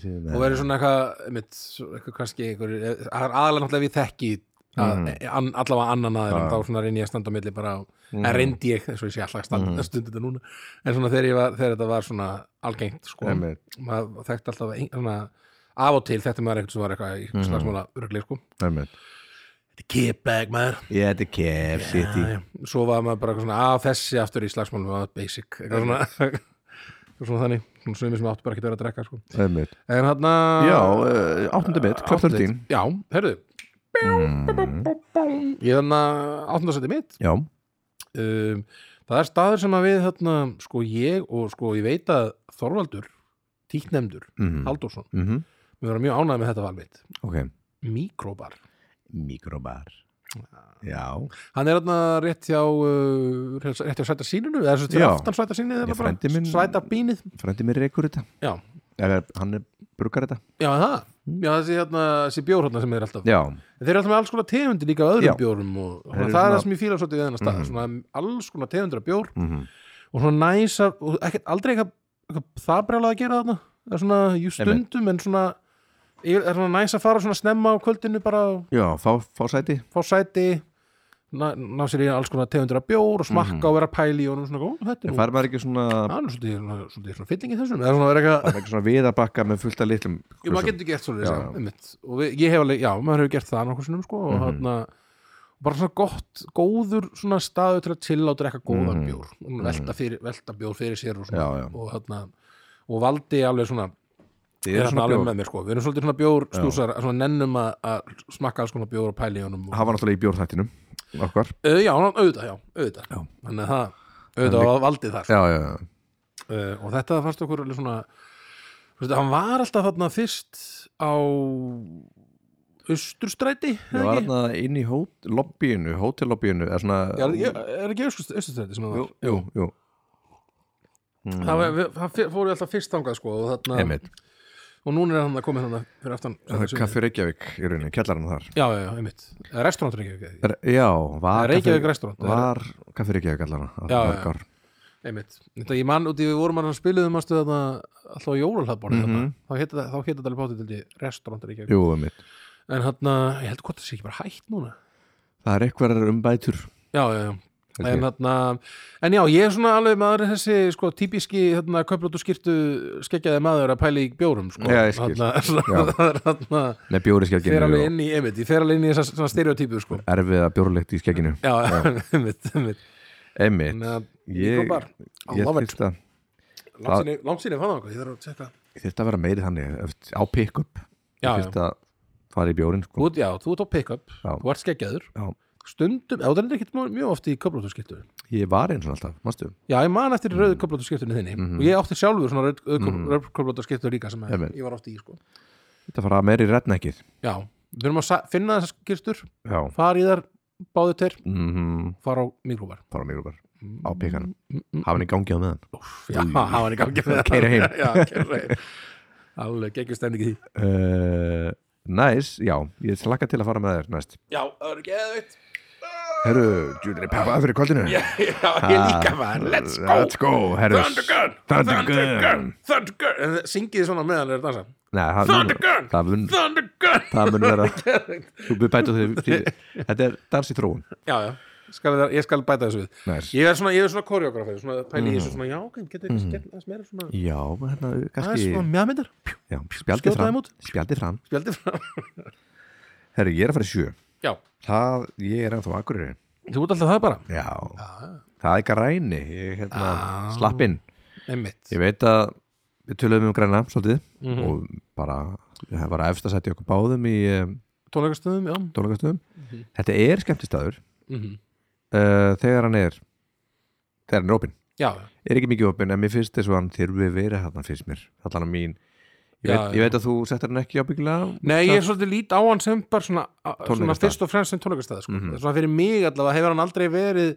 svona- verið svona eitthvað, kannski einhver, aðalega náttúrulega við þekki að, Mhm. an, allavega annan aðeins Já. þá svona reyni ég að standa á milli bara og, Mhm. en reyndi ég, eins og ég sé alltaf að standa Mhm. mm. stundi þetta núna, en svona þegar, var, þegar þetta var svona algengt, sko maður þekkti alltaf ein, svona af og til þetta maður eitthvað sem var eitthvað í Mhm. slagsmála örgli, sko. Þetta er kipbag maður. Ég þetta er Kef City Já, já. svo var maður bara svona að þessi aftur í slagsmálum var basic. Eitthvað svona, *laughs* eitthvað svona þannig. Svona sumir sem áttu bara ekki að vera að drekka sko. Einmitt. en hann já, uh, áttundi mitt, Club 13 já, herðu mm, ég þannig að áttundasætti mitt já, um, það er staður sem að við þarna, sko ég og sko ég veit að Þorvaldur tíknemdur, mm -hmm. við verðum mjög ánægð með þetta valmitt ok, Mikrobar mikrobar. Já, hann er þarna rétt hjá uh, rétt hjá svæta síninu eða þess að Já. aftan svæta minn- svæta bínið frendi mér reykur þetta. Já, Eða, hann er bruggar þetta. Já það? Já þessi, hérna, þessi bjór hérna sem er alltaf. Já, þeir eru alltaf með alls konar tegundir líka af öðrum bjórum og, og það er svona- það sem ég fíla svolítið við þennan stað Mhm. svona alls konar tegundir af bjór mm og svona næsa og ekkert, aldrei eitthvað, það brjálað að gera þarna. Það er svona, jú stundum en svona er svona næs að fara svona snemma á kvöldinu bara já, fá, fá sæti fá sæti ná, ná sér í alls konar tegundir af bjór og smakka Mhm. og vera pæli og svona, ó, þetta er fær maður ekki svona er svona, svona fylling í þessum svona eitthvað það er ekki svona viðarbakka með fullt af litlum Jú, maður getur gert Já, já, já. einmitt. og við, ég hef alveg, já, maður hefur gert það nokkuð sinnum sko og Mhm. hérna bara svona gott, góður svona staðu til að og drekka góðan Mhm. bjór velta, fyrir, velta bjór fyrir sér og svona Já, já. og hérna og valdi alveg svona Þið er eru svona alveg með mér sko. Við erum svolítið svona bjór stúsar, svona nennum að, að smakka alls konar bjór og pæli í honum og, hafa náttúrulega í bjórþættinum okkar. Uh, já, auðvitað, já, auðvitað. Já. þannig að það, auðvitað var valdið þar. Já, já, já, uh, og þetta fannst okkur alveg svona þú veist, hann var alltaf þarna fyrst á Austurstræti ég var þarna inn í hót, lobbyinu hótellobbyinu er svona Já, er, er ekki Austurstræti sem það jú, var? Jú, jú. Mm, það, var, við, það fóru alltaf fyrst þangað sko og, þarna, einmitt, og núna er hann að koma hérna fyrir aftan kaffi Reykjavík í rauninni, kjallarinn þar. Já, já, einmitt. Restaurant Reykjavík? Er- já, var Reykjavík restaurant var kaffi Reykjavík allara Já, já. einmitt. Þetta ég mann úti við vorum að spiluðum að stöða alltaf á jólalhlaðborði Mhm. mm það- þá hétt þetta alveg bátið til því restaurant Reykjavík. Jú, einmitt. En hann, ég held hvort það sé ekki bara hætt núna. Það er eitthvað umbætur. Já, já, já held En, þarna, en já, ég er svona alveg maður þessi sko típiski hérna, köflótu skýrtu skeggjaði maður að pæla í bjórum sko. Já, *laughs* þarna með bjóri skegginu alveg og inn í, einmitt, ég fer alveg inn í þessa svona stereotypu sko. erfiða bjórleikt í skegginu. Já, *laughs* einmitt, einmitt. Einmitt, að ég, þyrst að Langsinni, langsinni fann það okkur, ég þarf að að vera meiri þannig á pick-up. Ég þyrst að fara í bjórin sko. þú ert á pick-up, þú ert skeggjaður. Já. Stundum, já, það er ekkert mjög oft í köflótu skýrtu ég var eins og alltaf, mástu já, ég man eftir rauðu köflótu skýrtunni þinni. Mhm. og ég átti sjálfur svona rauð köflótu skýrtu líka sem Einmitt. ég var oft í sko. þetta fara meiri redneckið. Já, við erum að finna þessar skýrstur já, fara í þar báðu tveir mhm. fara á mikróbar fara á mikrobar á pikanum. Hafa hann í gangi á meðan. Já, hafa hann í gangi með það. Keyra heim. *laughs* já, keira heim. Alveg geggjur stemning í því. Uh, næs, já, ég slakka til að fara með þér næst. Já, það er geðvitt herru, Júlri Peppa fyrir kvöldinu. Já, ég líka maður, let's go. let's go, herru Thundergun, Thundergun. Thundergun En Syngið þið svona meðan er dansa Thundergun, Thundergun. það mun vera *laughs* þú byrð bæta því, þetta er dans í þróun. Já, já, skal, ég skal bæta þessu við. Næs. Ég er svona, svona koreografið, svona pæli í þessu svona, já, ok, getur mm. gert aðeins meira svona já, hérna, kannski svona mjögmyndir, já, spjaldið fram. spjaldið fram, spjaldið fram. Herru, ég er að fara í sjö Já, það, ég er ennþá akkurir þú ert alltaf það bara? Já, Já, það er græni. Ég hérna, Já. slapp inn. Einmitt. Ég veit að við töluðum um græna svolítið Mhm. og bara það var efst að setja okkur báðum í um, Tónleikastöðum, já. tónleikastöðum. Mhm. þetta er skemmtistaður. Mhm. uh, þegar hann er þegar hann er opinn. Já, er ekki mikið opinn en mér finnst þess að hann þyrfi verið hann finnst mér, allan að mín ég Já, veit, ég já. veit að þú settir hann ekki ábyggilega Nei, ég er svolítið lít á hann sem bara svona, svona fyrst og fremst sem tónleikastæð sko. Mhm. svona fyrir mig allavega hefur hann aldrei verið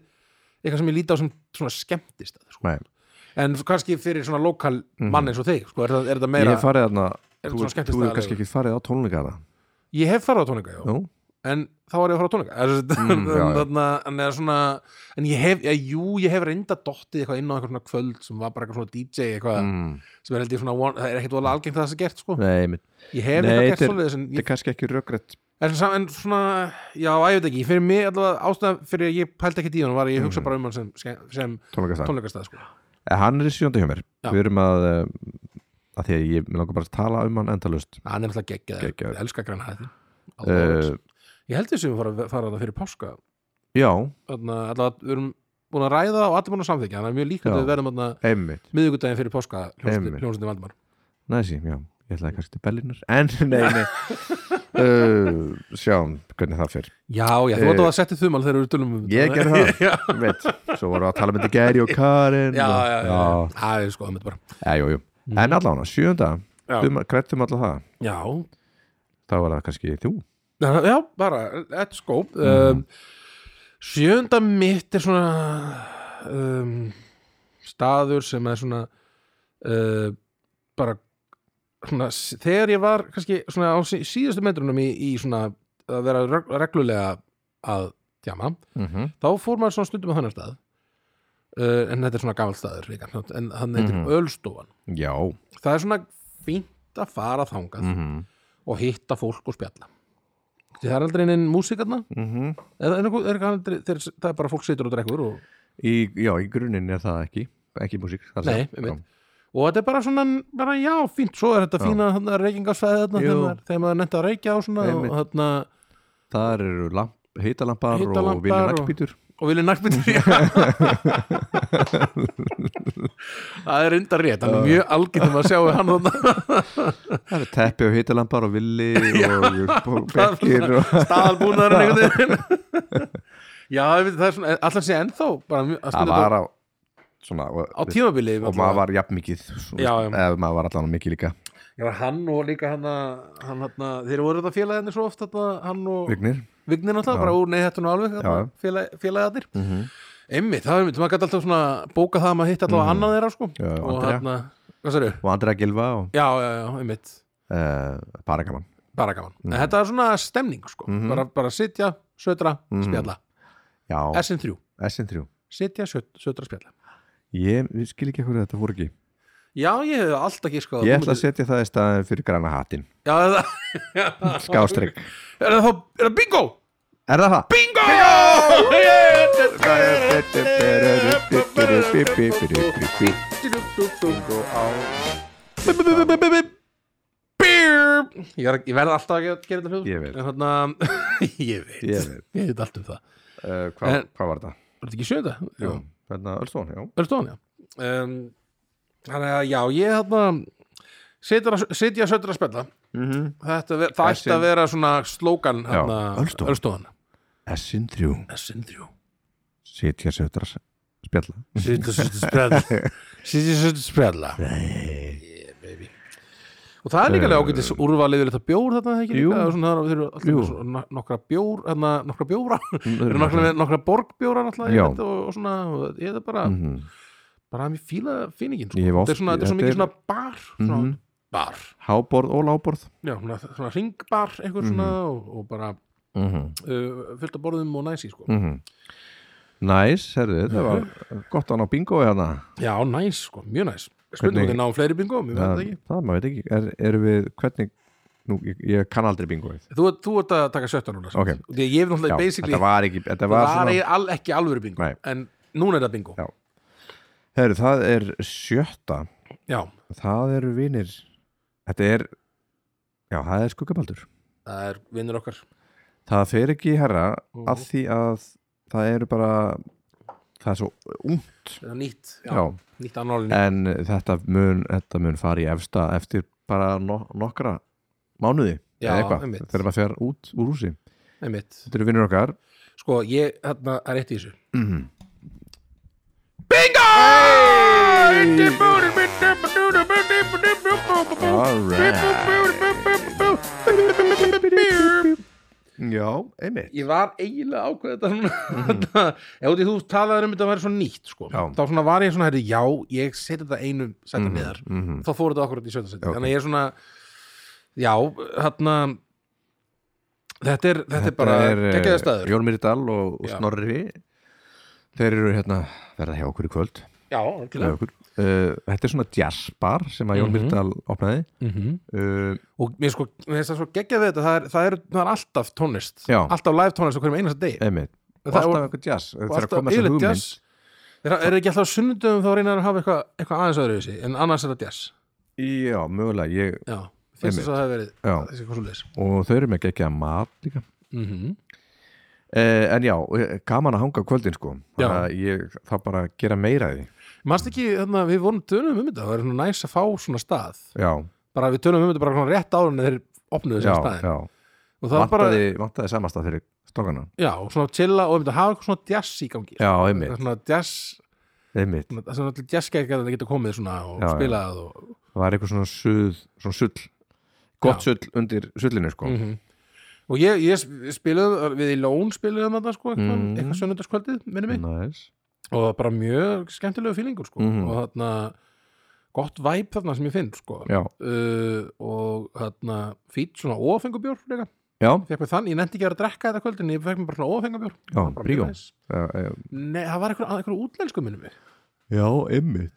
eitthvað sem ég lít á sem svona skemmtistæð sko. En kannski fyrir svona lokal Mhm. mann eins og þig sko. er, er ég meira, hef farið Er þú, þetta hefur kannski ekki farið á tónleika það ég hef farið á tónleika já. Nú, en þá var ég að fara á tónleika. Mm, Mm, já, *laughs* þarna, en, svona, en ég hef, já, jú, ég hef reynda dottið eitthvað inn á eitthvað svona kvöld sem var bara eitthvað svona DJ eitthvað, mm, sem er held ég svona það er ekkit vola algengt að það sé gert sko. nei, ég hef eitthvað gert er- svolítið þetta er kannski ekki röggrætt En, svona, já, ég veit ekki. Fyrir mig allavega ástæðan fyrir að ég pældi ekki hann var að ég hugsa Mhm. bara um hann sem, sem tónleikastað. sko. Eh, Hann er í sjönda hjá mér. Við erum að, um, að því að ég langar bara að tala um hann endalust hann er alltaf Geggjaður. ég elska græna hætti uh, ég held þessi við fara, fara það fyrir páska. Já, Þarna, allavega, við erum búin að ræða og allir búin að samþykja þannig að mjög Já. við verðum einmitt. miðvikudaginn fyrir páska Einmitt. hljómsveitin Valdimar. Næsi, já, ég ætlaði kannski til Berlínar En, *laughs* nei, nei. *laughs* Uh, Sjáum hvernig það fer. Já, já, þú Eh, vart að setja þumal þegar við tölum um Ég gerði það. *laughs* já, Veit, svo vorum við að tala með þetta Geri og Karin já, og, já, já, já. það er sko, þetta bara. Já, jú, jú. En allan, sjönda já, Grættum allan það. Já, þá var það kannski þú Já, bara, let's go um, Sjönda mitt er svona um, staður sem er svona uh, bara svona, þegar ég var kannski svona á sí- síðustu metrunum í, í svona að vera reg- reglulega að tjama, mm -hmm. þá fór maður svona stundum á þannig stað uh, en þetta er svona gamall staður líka, en hann heitir Mhm. Ölstofan Já það er svona fínt að fara þangað mm -hmm. og hitta fólk og spjalla Því það er aldrei einin Mm er, er, aldrei, þeir, það er bara fólk situr og drekkur og, Í, já, í grunninn er það ekki ekki músík Nei, og þetta er bara svona, bara já, fínt svo er þetta Já. fína reykingarsfæði þegar maður, nefnt að reykja og svona og þarna, Það eru lamp, heitalampar og Heitalampar vilja og- vilja nakkbyttur það er undar rétt hann er mjög algjörnum að sjá hann þarna. Það eru teppi og heitalampar og villi og, bekkir og veginn. Já, *laughs* það er svona, allan sé ennþá bara, mjög- að það var á svona á tímabili og maður var jafn mikið eða maður var allan mikið líka. Já, hann og líka hann að hann, hann, þeir voru þetta félagðinni svo oft þarna, hann og Vignir Vignir náttúrulega, bara úr neyðhættun og alveg þarna, félag, mm -hmm. Einmitt, það er einmitt, maður gæti alltaf svona bóka það að maður hitt allavega Mhm. annað þeirra sko. Já, og Andrea. sér og Andrea Gilva og Já, já, já, einmitt, uh, bara gaman. Bara gaman. En þetta er svona stemning sko, Mhm. bara, bara sitja, södra, Mhm. spjalla. Já, SN3, SN3 sitja, södra, spjalla. Ég skil ekki hverju þetta fór ekki Já, ég hef alltaf sko Ég ætla að setja það í staðin fyrir græna það Skástrygg Er það þá, er það bingo? Er það það? Bingo! Ég, er, ég verð alltaf að gera þetta hljóð Ég veit. Ég veit Ég veit. Allt um það Uh, hvað, var þetta? Er þetta ekki sjönda? Jú, hérna Ölstón, já Er stóðan, já um, Þannig að já, ég þarna Sitja, sitja sötur að spella mm -hmm. Þetta, Það ætti að vera svona slókan hérna. Ölstofan SN3 SN3 Sitja sötur að spjalla. Sitja sötur að spella Sitja sötur að spella Yeah, baby. og það er líka Eh, ágætis úrvalið þetta bjór þetta ekki jú. líka svona, þeir eru alltaf nokkra bjór þarna, nokkra bjóra, nokkra, nokkra. borgbjóra alltaf og, og svona, og ég er bara Mhm. Bara að mér fíla fíningin sko. Þetta er svona, þetta er svo þetta mikið er- svona bar svona Mhm. bar, Háborð og láborð já, svona, svona ringbar einhver svona Mhm. og, og bara Mhm. uh, fullt af borðum og næsi sko. Mhm. Næs, herðu, þetta var gott að ná bingo hérna já, næs, sko, mjög næs spurning Hvernig- hvernig náum fleiri bingo, mér veit það ekki það maður veit ekki, er, erum við hvernig, nú, ég, ég kann aldrei bingoið þú, þú ert að taka sjötta núna Ok. okay. þetta var ekki, þetta það var var svona svona... al, ekki alvöru bingo Nei. en núna er það bingo Já. Herðu, það er sjötta. Já, það eru vinir. Þetta er já, það er skuggabaldur. Það er vinnur okkar. Það fer ekki í herra Mhm. af því að það eru bara það er svo er nýtt, já, nýtt en þetta mun, þetta mun fara í efsta eftir bara no nokkra mánuði eða eitthvað, þegar maður fer út úr húsi. Þetta eru vinnur okkar. Sko, ég, hérna, það er eitt í þessu. Mm. Já, einmitt ég var eiginlega ákveð þetta svona ef því þú talaður um þetta að vera svo nýtt sko. Þá svona var ég svona, herri, já, ég seti þetta einu setja Mhm, neðar, mhm. þá fór þetta akkurat í sjötta seti, Ok. þannig að ég er svona já, hérna þetta er, þetta er bara eh, geggjaði staður Jón Myrdal og, og. Snorri þeir eru hérna verða hjá okkur í kvöld já, okkur. Uh, þetta er svona jazzbar sem að Jón Mhm. Myrdal opnaði. Mm -hmm. uh, og mér sko, mér finnst það svo geggjað við þetta það er, það er, það er alltaf tónlist. Já. alltaf live tónlist hverjum einasta degi. Einmitt. Og Það- alltaf eitthvað jazz og alltaf yfirleitt jazz. Er, er ekki alltaf á sunnudöfum þá reynar að hafa eitthvað, eitthvað aðeins öðru þessi en annars er það jazz? Já, mögulega ég, já, finnst þess að það hefur verið og þau eru með geggja mat líka. Mm -hmm. uh, en já, eh, gaman að hanga kvöldin sko. Já. Þannig að ég þá bara gera meira því Manst ekki, þarna, við vorum tölum um þetta það er svona næs að fá svona stað. Já, bara við tölum um þetta bara svona rétt áður en þeir opnuðu þessi staðin já. Og það var bara, vantaði, vantaði samastað fyrir strákana. Já, og svona chilla og um þetta hafa eitthvað svona jazz í gangi já, Það einmitt, svona jazz einmitt. Það er svona allir jazzgækjar að geta komið svona og Já, spilað og, það var eitthvað svona suð, svona sull. Gott sull undir sullinu sko. Mm og ég, ég spilaði við í Lón spilaðum þetta sko eitthvað, Mhm. eitthvað sönnundaskvöldið, minni mig. Næs og bara mjög skemmtilegu fílingur sko. Mhm. og þarna gott væp þarna sem ég finn sko. Já, uh, og þarna fýtt svona ófengubjór líka. Já, þann, ég nefndi ekki að vera að drekka þetta kvöldin ég fekk mér bara svona já, já, já, Nei, það var eitthvað, eitthvað útlensku minnum mig. Já,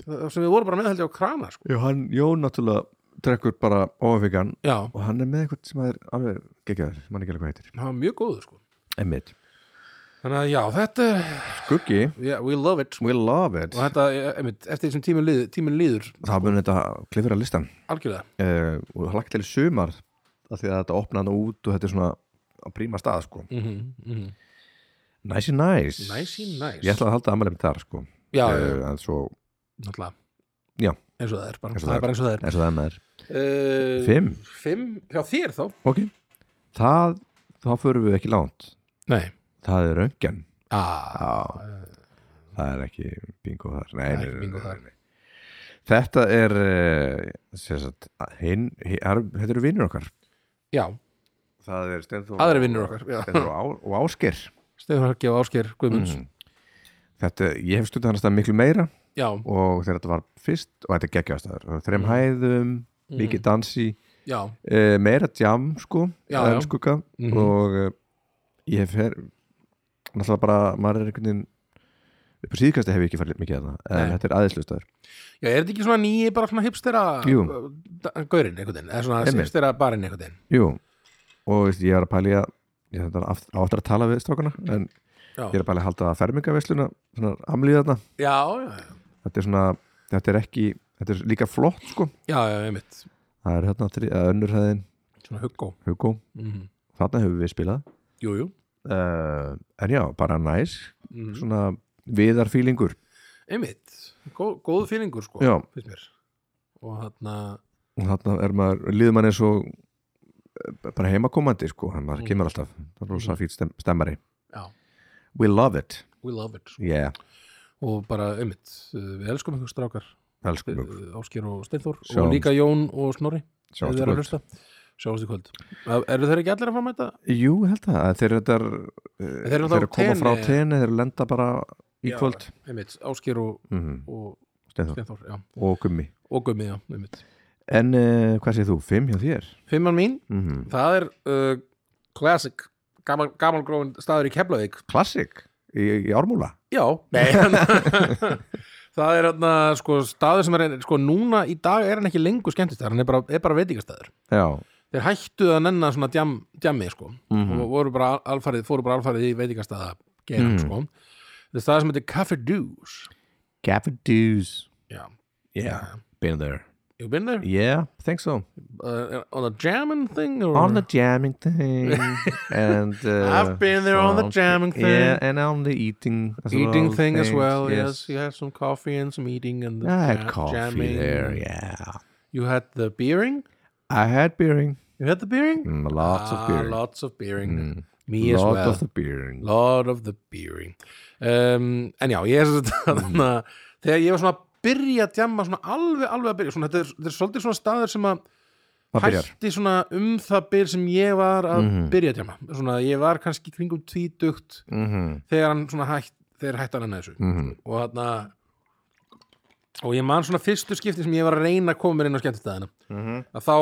Það- sem við vorum bara með held ég á krana sko. já, hann, Jón náttúrulega drekkur bara óafengan já, og hann er með eitthvað sem er alveg geggjaður, mann ekki alveg hvað heitir. Var mjög góður sko. einmitt, þannig að já, þetta skuggi. Yeah, we love it. We love it. Og þetta, einmitt, eftir þessum tíminn líður, tíminn líður það mun þetta klifra listan algjörlega. Uh, og hlakka til í sumar af því að þetta opna hann út og þetta er svona á príma stað sko. Mm -hmm, mm -hmm. næsi næs Næsi næs. ég ætla að halda ammælum þar sko. Já, uh, en svo náttúrulega. Já. eins og það er, bara, Eins og það það er. eins og það er. Eins og það er uh, Fimm? fimm, já þér þá? Ok. Það, þá förum við ekki langt. Nei, það er röngjan ah, það er ekki bingo þar. Nei, nei, ekki bingo þar. þetta er sem sagt, hinn, hinn, er, þetta eru vinnur okkar. Já, það er. Steinþór og, Ásker Stefán Harki og Ásker Guðmunds. Mhm. þetta, ég hef stundið hann að stað miklu meira. Já, og þegar þetta var fyrst og þetta er geggjastæður, þreim Mhm. hæðum mikið dansi, uh, meira jam sko, Já, já. skugga Mhm. og uh, ég hef náttúrulega bara, maður er einhvern veginn upp á síðkasti hef ég ekki farið mikið að það en þetta er aðeinslustöður já, er þetta ekki svona nýji bara svona hipstera gaurinn einhvern veginn, eða svona hipstera barinn einhvern veginn? Jú, og veist, ég er að pæli að ég er aft- á aftur að tala við strákana en já, ég er að pæli að halda fermingavesluna svona amlið þarna. Já, já, já, þetta er svona, þetta er ekki þetta er líka flott sko. Já, já, einmitt. Það er hérna þri- eða önnur hæðin. Svona huggó Hugo, mm þarna hefur við spilað. Jú, jú uh, en já, bara næs mm svona viðarfílingur. Einmitt, Gó, góð fílingur sko Já. finnst mér. Og þarna, og þarna er maður, líður mann eins og eh, bara heimakomandi sko, hann maður Mm. kemur alltaf það er rosa fýtt stem, stemmari. Já, we love it, we love it sko. yeah. Og bara einmitt, uh, við elskum ykkur uh, Ásker og Sjáumst. og líka Jón og Snorri. Sjáumst að. Sjáumst í kvöld. Eru þeir ekki allir að fá með þetta? Jú, held það, þeir eru þetta Þeir eru að koma frá tenni- þeir eru að lenda bara í Já, kvöld. Einmitt, Áskir og, mm og Steinþór. Stenþór, já. Og Gummi. Og Gummi, já, einmitt. En uh, hvað segir þú, fimm hjá þér? Fimman mín, Mm það er uh, Classic. Gamal, Gamalgróin staður í Keflavík. Klassik í, í ármúla? Já, nei. *laughs* Það er hérna, sko, staður sem er sko, núna í dag er hann ekki lengur skemmtistæður hann er bara, er bara veitingastæður Já, Þeir hættu að nenna svona djam, djammi, sko Mhm. og voru bara alfarið, fóru bara alfarið í veitingastæða geran, Mhm. sko Það er staður sem heitir Café Doos Gavin Dews Já, Yeah, been there you been there? Yeah, think so Uh, on the jamming thing? Or? On the jamming thing *laughs* And uh, I've been there on the jamming thing Yeah, and on the eating as Eating well, thing as things, well, yes. You had some coffee and some eating and the I had coffee jamming. there, yeah You had the beering? I had beering You had the beering? mm, Lots Ah, of beering Lots of beering. Mm. Me as Lot well. of the beering Lot of the beering. Um, en já, ég er svo Mm. þegar ég var svona að byrja að djamma svona alveg, alveg að byrja svona, þetta, er, þetta er svolítið svona staður sem að hætti svona um það byrj sem ég var að Mhm. byrja að djamma svona, ég var kannski kringum tvítugt Mhm, þegar hann svona hætt þegar hætti hann að þessu mhm, og þarna og ég man svona fyrstu skipti sem ég var að reyna að koma mér inn á skemmtistæðina. Mhm, að þá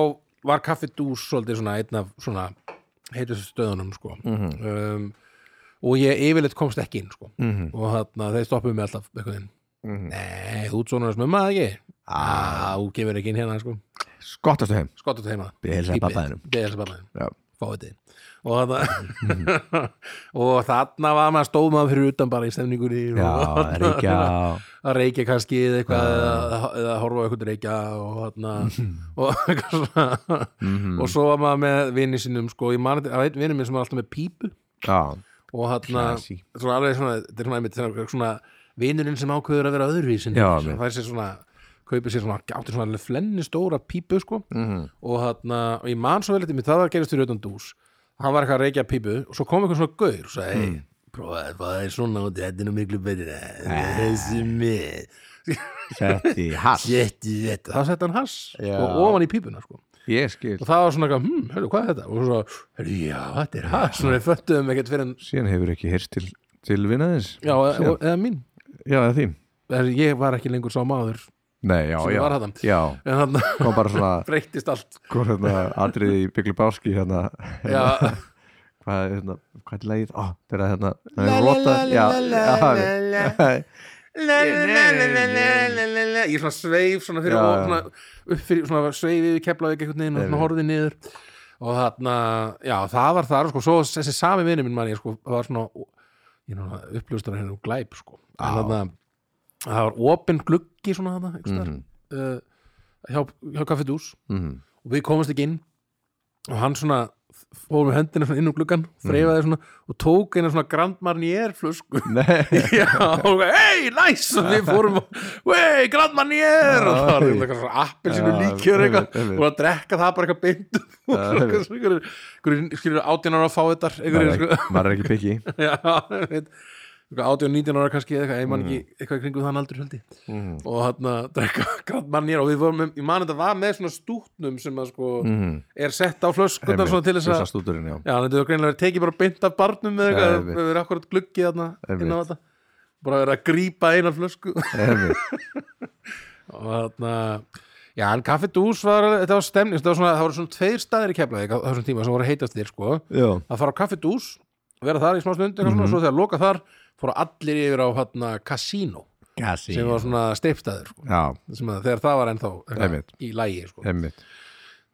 var kaffi dús svolítið svona einn af svona heitustu stöðunum sko. Mhm, um, og ég yfirleitt komst ekki inn sko. Mhm, og þarna þeir stoppuðu mig alltaf mhm. Nei, þú ert svona smumma það ekki? Ah, þú kemur ekki inn hérna sko. Skottastu heim. Skottu þetta heima. Ég heilsa pabbaðinum Já. Fáið þið og *laughs* og þarna var maður stóð maður fyrir utan bara í stemningunni Já, og að reykja. kannski eða eitthvað eða, eða horfa eitthvað reykja og þarna og, eitthvað svona, Mhm. og svo var maður með vinni sinum sko, ég mani að einn vinni minn sem var alltaf með pípu. Já, og þarna, svona alveg svona þetta er svona, einmitt, svona, svona vinurinn sem ákveður að vera öðruvísin það er sér svona kaupir sér svona, átti svona flenni stóra pípu sko. Mhm, og þarna, og ég man svo vel þetta það var gerist fyrir utan dús hann var eitthvað að reykja pípu og svo kom eitthvað svona gaur og sagði, Mm. hei, prófaði það er svona og þetta er nú miklu betur þessi með. Setti hass. Setti þetta, þá setti hann hass Já. og ofan í pípuna sko. Ég skil. Og það var svona hm, hörru, hvað er þetta? Og svo, hörru, já, þetta er hass. Svona við föttuðum ekkert fyrir en, Síðan hefur ekki heyrst til, til vinnaðins já, eða, Síðan. eða mín. Já, eða þín. Ég var ekki lengur sá maður Nei, já, já. Já, en þannig kom bara svona *laughs* breyttist allt. Hvað hérna, atriði í Byggli Báski hérna. Já, *laughs* Hvað er hérna, hvað er leið? Ó, það er hérna það La, er la, rota- la, já, la, la, já, ég svona sveif svona fyrir svona, upp fyrir, svona sveif yfir keflaði einhvern veginn og svona horfði niður. Og þarna, já það var þar sko, svo þessi sami vinur minn mann ég sko, það var svona ég náttúrulega uppljóstar henni og glæp sko, en þarna það var opinn gluggi svona þarna mm -hmm. uh, hjá, hjá kaffetús mm -hmm. og við komast ekki inn. Og hann svona fór með hendina inn um gluggan þreifaði svona og tók eina svona Grand Marnier flösku *laughs* Já, og hei, næs nice! og við fórum og hei, Grand Marnier og það var eitthvað svona appelsinu líkjör og að drekka það bara eitthvað bindu og svona skilur átjánar að fá þetta maður er ekki sko. piggi *laughs* 18 og 19 ára kannski eða eitthvað, mm. eitthvað kringum þann aldur held ég mm. og hann að drekka grann mannir og við vorum, ég man þetta var með svona stútnum sem að sko mm. er sett á flöskundan svona til þess að stúturinn, já. já, þetta var greinlega að teki bara beint af barnum með eitthvað, ja, við erum akkurat gluggið inn á þetta, bara að vera að grípa einan flösku *laughs* og hann að já, en kaffetús var, þetta var stemning það, það var svona tveir staðir í keflaði þessum tíma sem voru heitast þér sko, já. að fara á kaffetús vera þar í smá stund, eitthvað mm -hmm. svona, mhm. svo þegar loka þar fóru allir yfir á hérna Casino sem var svona steipstaður, sko. Þegar það var ennþá eitthvað Einmitt. í lægi, sko.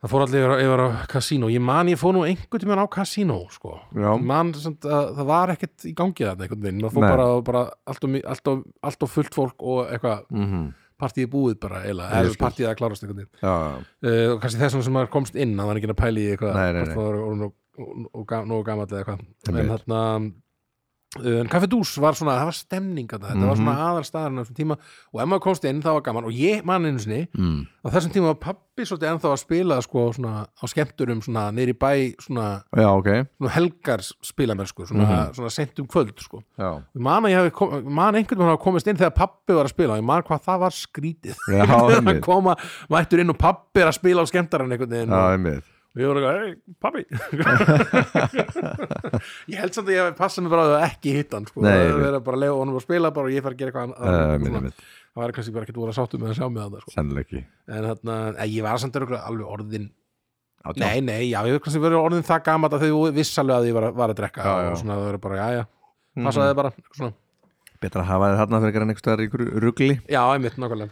Það fór allir yfir á, yfir á Casino ég man ég fór nú einhvern tímann á Casino, sko. Man samt að það var ekkert í gangi þarna einhvern veginn, maður fór bara, bara allt, mi- allt, of, allt of fullt fólk og eitthvað Mhm. partíði búið bara Ég eða partíði að klárast einhvern veginn. Uh, og kannski þessum sem komst inn að það var ekki að pæli í eitthvað það og, og, og, og gamall eða eitthvað. En þarna en Café Dús var svona, það var stemning þetta var Mhm. svona aðal staðarinn á þessum tíma og ef maður komst inn það var gaman og ég man einu sinni mm. á þessum tíma var pappi svolítið ennþá að spila sko svona á skemmturum svona neyri bæ svona, Já, ok svona helgar spilamennsku svona, Mhm. svona sent um kvöld sko Ég man að einhvern veginn hafa komist inn þegar pappi var að spila og ég man hvað það var skrítið Já, *laughs* einmitt. koma, mættur inn og pappi er að spila á skemmtarann einhvern veginn Já, og, og ég var eitthvað, hey, pappi *laughs* ég held samt að ég hafi passað mig bara að ekki hitta hann sko. Nei, það vera bara að lega honum að spila bara og ég fara að gera eitthvað Uh, það var kannski bara ekkert voru að sáttu með að sjá að það sko. En þarna, en ég var samt alveg orðin Átján. nei, nei, já, ég hef kannski verið orðin það gaman að þau viss alveg að ég var, að- var að drekka Já, já. og svona það verið bara, já, já, Mhm. passaði bara svona. Betra að hafa þið þarna fyrir einhvers staðar í ykkur rugli já, einmitt, nákvæmlega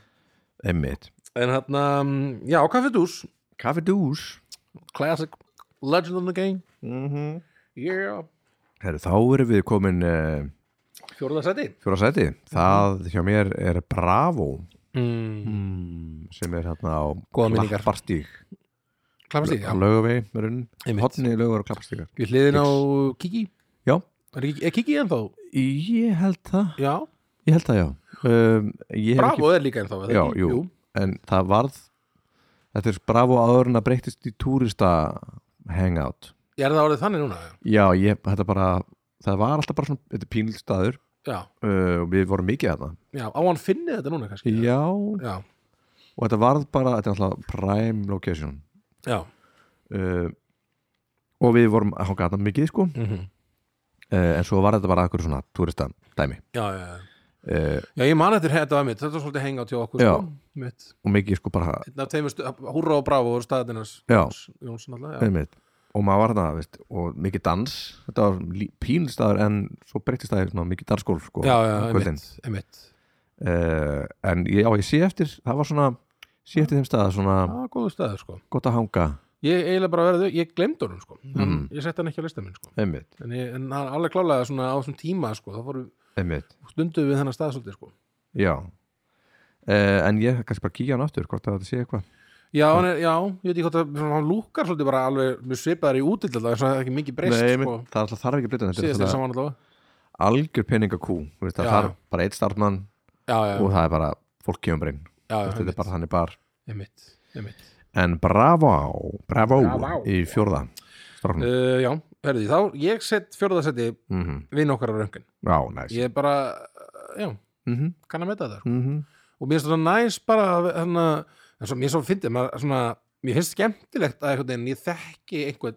Einmitt en þarna, mm, já, Classic, legend of the game. Mm -hmm. yeah, Herru, þá erum við komin uh, fjóruða seti fjóra seti Það hjá mér er Bravo. Mm. mm, sem er hérna á klappast í, já, Einmitt. Hotni laugar og Klapparstígar. Við hliðin á Kiki. Já, er, Kiki- er Kiki ennþá? ég held það. Já, Ég held það, já. Um, Bravo er líka ennþá er Já, ekki? jú, en það varð Þetta er Bravo áður en að breytist í túrista hangout. Er það orðið þannig núna? Já, ég, þetta bara Það var alltaf bara svona, þetta er pínl staður. Uh, og við vorum mikið þarna já, á hann finni þetta núna kannski? Já, já, og þetta varð bara þetta er alltaf prime location. Já, uh, og við vorum að hanga þarna mikið sko. Mm uh, en svo var þetta bara akkur svona túrista dæmi. Já, já, já. Uh, Já, ég man eftir þetta var mitt, þetta var svolítið henga til okkur. Já. sko, og mikið sko bara teimur, húrra og bravo voru staðinars og maður var veist, og mikið dans, þetta var pínl staður en svo breytist það mikið dansgólf sko, já, já, einmitt, einmitt. Uh, en já, ég sé eftir það var svona, sé eftir þeim stað staður, sko. gott að hanga. Ég eiginlega bara verði, ég glemd honum, sko. Mhm. Ég sett hann ekki á lista minn, sko. En, ég, en hann alveg klálega svona á þessum tíma, sko. Þá fóru stundu við þennan stað svolítið, sko. Já. Uh, en ég kannski bara kíja hann aftur hvort að þetta sé eitthvað. Já, hann er, já, ég veit ekki hvort að hann lúkar svolítið bara alveg mjög svipaðar í útill það er ekki mikið breyst, sko. það er þarf ekki að breyta þetta algjör peningakú það Já. þarf bara eitt starfmann Já, já, og það er bara fólk kemur inn þetta er bara þannig bara einmitt, einmitt. En bravo, bravo, í fjórða stráknum. Uh, já, herrði, þá ég set fjórðasetti mm -hmm. vinn okkar á röngin já, næs ég bara, já, mm -hmm. kann að meta þetta sko. Mm -hmm. og mér finnst þetta næs bara en svo, mér finnst skemmtilegt að ég þekki einhvern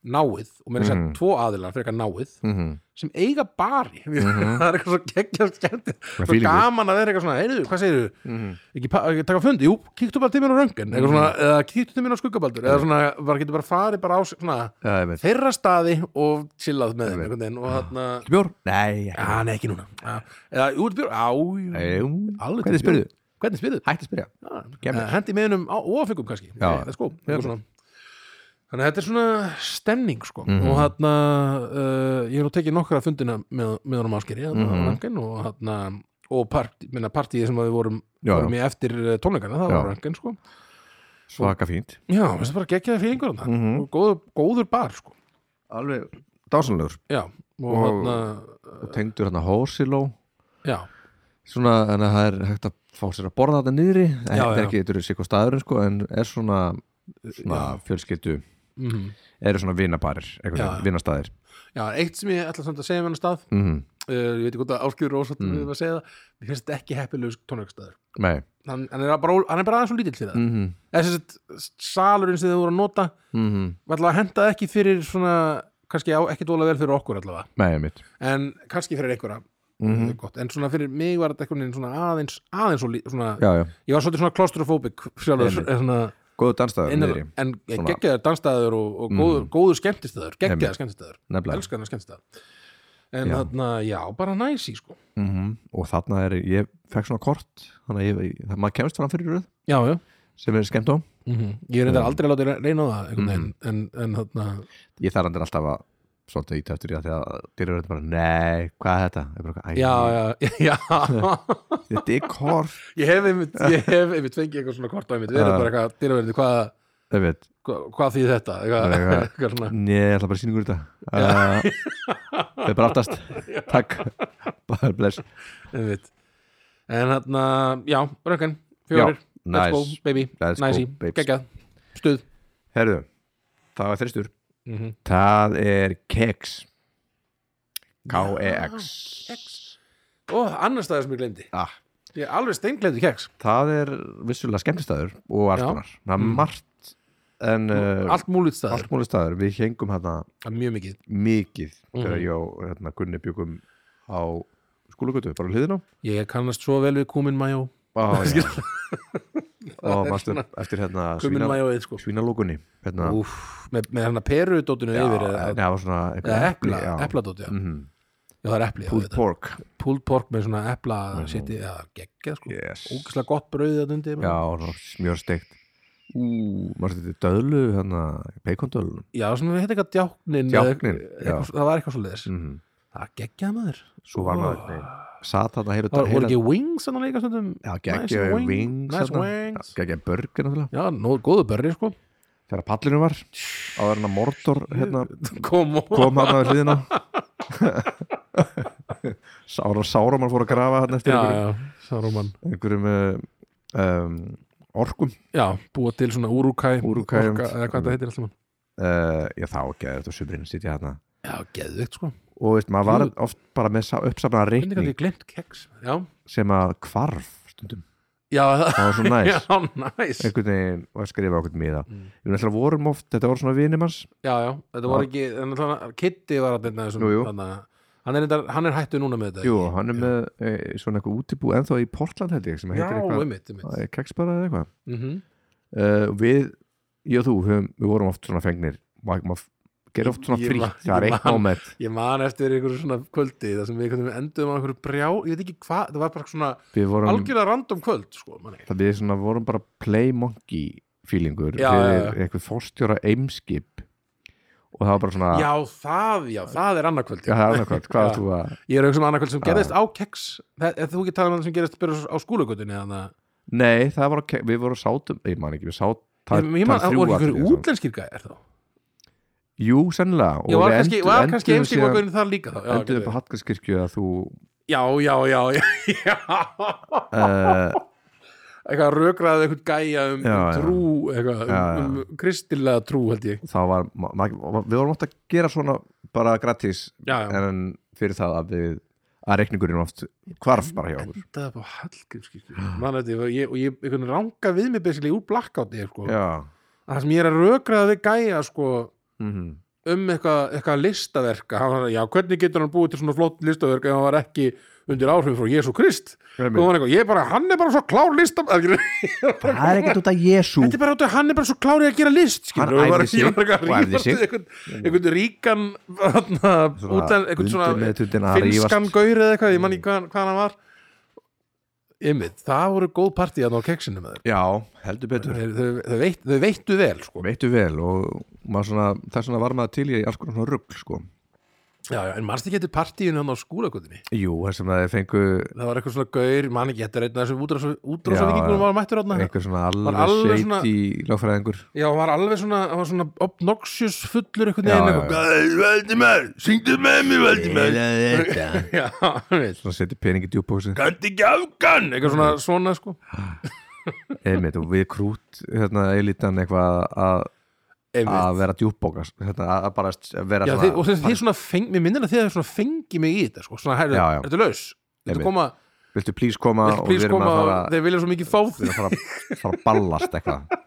náið og mér er sett Mhm. tvo aðilar fyrir eitthvað náið Mm sem eiga bari. *laughs* Það er eitthvað svo geggjast skemmtilegt svo gaman að vera eitthvað svona, heyrðu, hvað segirðu? -hmm. ekki, ekki taka fundi, jú, kíktu bara til mér á röngin Mhm. eða kíktu til mér á skuggabaldur eða svona, bara getur bara farið bara á svona veit þeirra staði og chillað með þeim einhvern veginn og þarna bjór? nei, Já, nei, ekki núna. Eða útbjör, á, Jú, alveg hvernig bjór. spyrðu? Hætti að spyrja. Hendi með hennum á óafengum kannski. Já. Eitthvað svona. Þannig að þetta er svona stemning sko Mhm. og þarna uh, ég hef nú tekið nokkra fundina með, með honum áskeri mm. -hmm. og þarna og part, minna partíið sem við vorum, Já, vorum í eftir eh, tónleikana, það Já. var röngin sko svaka fínt Já, það er bara geggjaði fílingur Mhm. og góður, góður bar sko alveg dásanlegur Já, og, Og- og tengdur hérna hósiló Já, svona, en að það er hægt að fá sér að borða þetta niðri Já, þetta er já. ekki, þetta er sikko staðurinn sko en er svona, svona fjölskyldu mm eru svona veginn, vinastæðir Já, eitt sem ég ætla samt að segja með hann stað. Mm uh, ég veit ekki hvort að Áskjöður Rósat Mm. við að segja það, mér finnst þetta ekki heppilegur tónleikastæður hann, hann, er bara, hann er bara aðeins svo lítill fyrir það. Mm -hmm. þessi salurinn sem þið voru að nota -hmm. var allavega hentaði ekki fyrir svona kannski á, ekki dóla vel fyrir okkur allavega. Nei, en kannski fyrir einhverja. Mm mm. gott, en svona fyrir mig var þetta svona aðeins, aðeins svona, já, já, ég var svolítið svona claustrophobic sjálfur, svona góðu dansstæður innan, niðri, en geggjaður dansstæður og, og góður, Mm. góður skemmtistæður geggjaður nefnilega. Elskar hann skemmtistæður en Já. þarna, já, bara næsi sko. Mm og þarna er, ég fekk svona kort þannig að ég, það, maður kemst fram fyrir röð já, já. sem er skemmt á Mm Ég er reyndar Já. aldrei látið reyna á það Mhm. veginn, en, en þarna ég þarf andir alltaf að svolítið ít eftir því að að dyrur bara, nei, hvað er þetta? Bara, Já, já, *laughs* já. *laughs* Þetta er kort. Ég hef einmitt, ég hef einmitt fengið eitthvað svona kort á einmitt. Við erum bara eitthvað dýraverði hvað ég veit, hva, hvað því þetta? *laughs* Nei, ég ætla bara að sýningur þetta. Uh, Það bara aftast. Takk. Bara bless. Einmitt. en hérna, já, röngin fjórir, let's go, Nice. baby. Næsi, geggjað, stuð. Herðu Það var þristur mm -hmm. Það er keks. K-E-X og annar staðar sem ég glemdi ah, ég er alveg steinglemdi keks. Það er vissulega skemmtistæður og alls Já. konar. Það er Mm. margt en uh, allt allt múlið staður. Við hengum hérna mikið. mikið Mhm. þegar ég og hérna, Gunni byggum á skólagötu, bara hliðina. Ég kannast svo vel við kúmin majó Ó, *laughs* já. Og mástu svona- eftir hérna svína, sko svínalókunni hérna, með, með hérna perudótinu yfir það var svona epla, epladóti já. Mhm. já, það er epli pulled þetta. pork pulled pork með svona epla Mhm. seti, já, geggjað sko yes. ógæslega gott brauðið að undir já, þetta döðlu hérna, peikondöðlu já, sem við heitir eitthvað djáknin Djáknin, eitthvað- það var eitthvað svo leiðis mm. það geggjaði maður svo var maður satt þarna heilu, það voru ekki wings þannig líka stundum? Já, Nice geggja wing- wings nice wings. geggja burger náttúrulega. Já, nóð góðu börri sko. Þegar pallinu var áður en að Mordor hérna, *laughs* kom kom hann að hliðina. *laughs* Sára Sáraman fór að grafa hann eftir já, einhverjum, já, einhverjum um, orkum. Já, búa til svona úrúkæ Úrúkæ, eða hvað það heitir alltaf uh, já þá getur þetta sumrin sitja hérna já, geðvikt sko. Og veist, maður var oft bara með uppsafnaða reikning ég glemt keks já, sem að hvarf stundum. Já, það það var svo *laughs* næs. Já, næs. Einhvern veginn og að skrifa okkur miða. Mm. við náttúrulega vorum oft, þetta voru svona vinimans já, já, þetta var ekki en þannig, Kitty var að byrna þessum Jú, jú. þannig, að- hann, er, er hættu núna með þetta jú, ekki? hann er með e, svona eitthvað útibú ennþá í Portland held ég sem já, heitir eitthvað einmitt, einmitt. keksbara eða eitthvað. Mm uh, við, ég og þú höfum, við vorum oft svona fengnir maður gerir oft svona Ég frí. man- það er eitt moment. ég man eftir einhverju svona kvöldi þar sem við enduðum á einhverju brjá ég veit ekki hvað, það var bara svona við vorum, algjörlega random kvöld sko, það við svona vorum bara play monkey feelingur Já, fyrir já, já. eitthvað fórstjóra eimskip og það var bara svona já, það, já, það er annað kvöld Já, það annarkvæmt, hvað þú að ég er auðvitað um annað kvöld sem gerðist á keks. Það, þú ekki talað um það sem gerðist bara á að Nei, það var, við vorum sátum ég man ekki, við sátum ég, ég man, það voru einhverju útlenskir gæðir þá Jú, sennilega ég var kannski, var kannski eimskip var gaurin þar líka þá já, Endur upp á Hallgrímskirkju að þú já, já, já, já, já. uh, eitthvað rökraði eitthvað gæja um, Já, um já. trú eitthvað, Já, já. um, um kristilega trú held ég þá var við vorum oft að gera svona bara gratis já, já. en fyrir það að við að reikningurinn oft hvarf bara hjá okkur endaði upp á Hallgrímskirkju og ég, ég ranga við mig basically úr blackouti sko. Já að það sem ég er að rökraða við gæja sko, mm um eitthvað, eitthvað listaverka hann var, já, hvernig getur hann búið til svona flott listaverka ef hann var ekki undir áhrifin frá Jésu Krist? Og hann, eitthvað, ég er bara, hann er bara svo klár listaverka Það er ekkert út af Jésu Þetta er bara út af hann er bara svo klárið að gera list skilur, Hann æfði sig einhvern, ríkan einhvern svona finskan gaur eða eitthvað, ég man ekki hvað, hann var. Ymmið, það voru góð partí að ná keksinu með Já, heldur betur. Þau, þau, þau, veit, þau veittu vel sko. Veitu vel og svona, þess vegna var maður til í alls konar svona rugl sko. Já, já, en mannst ekki eftir partíinu hann á skúlagutinni Jú, þess að þeir fengu það var eitthvað svona gaur, man ekki, þetta er einn af þessum Já, útrásavíkingunum var mættur hann einhver svona alveg alveg sveit svona- í lögfræðingur. Já, hann var alveg svona, hann var svona obnoxious fullur eitthvað, "Æ, Valdimar, syngdu með mér Valdimar. *laughs* Já, veist Svona setja peningi djúbóksi Kandi ekki afgan eitthvað svona, svona sko. Einmitt og við krút hérna elitan eitthvað að að vera djúbókast hérna, að bara vera Já, svona og þið, þið svona feng, mér minnir að þið hefur svona fengið mig í þetta sko, svona, Já, já. ertu laus? Einmitt. koma, Viltu please koma viltu og please koma að fara og þeir vilja svo mikið fá því erum að fara, fara að ballast eitthvað.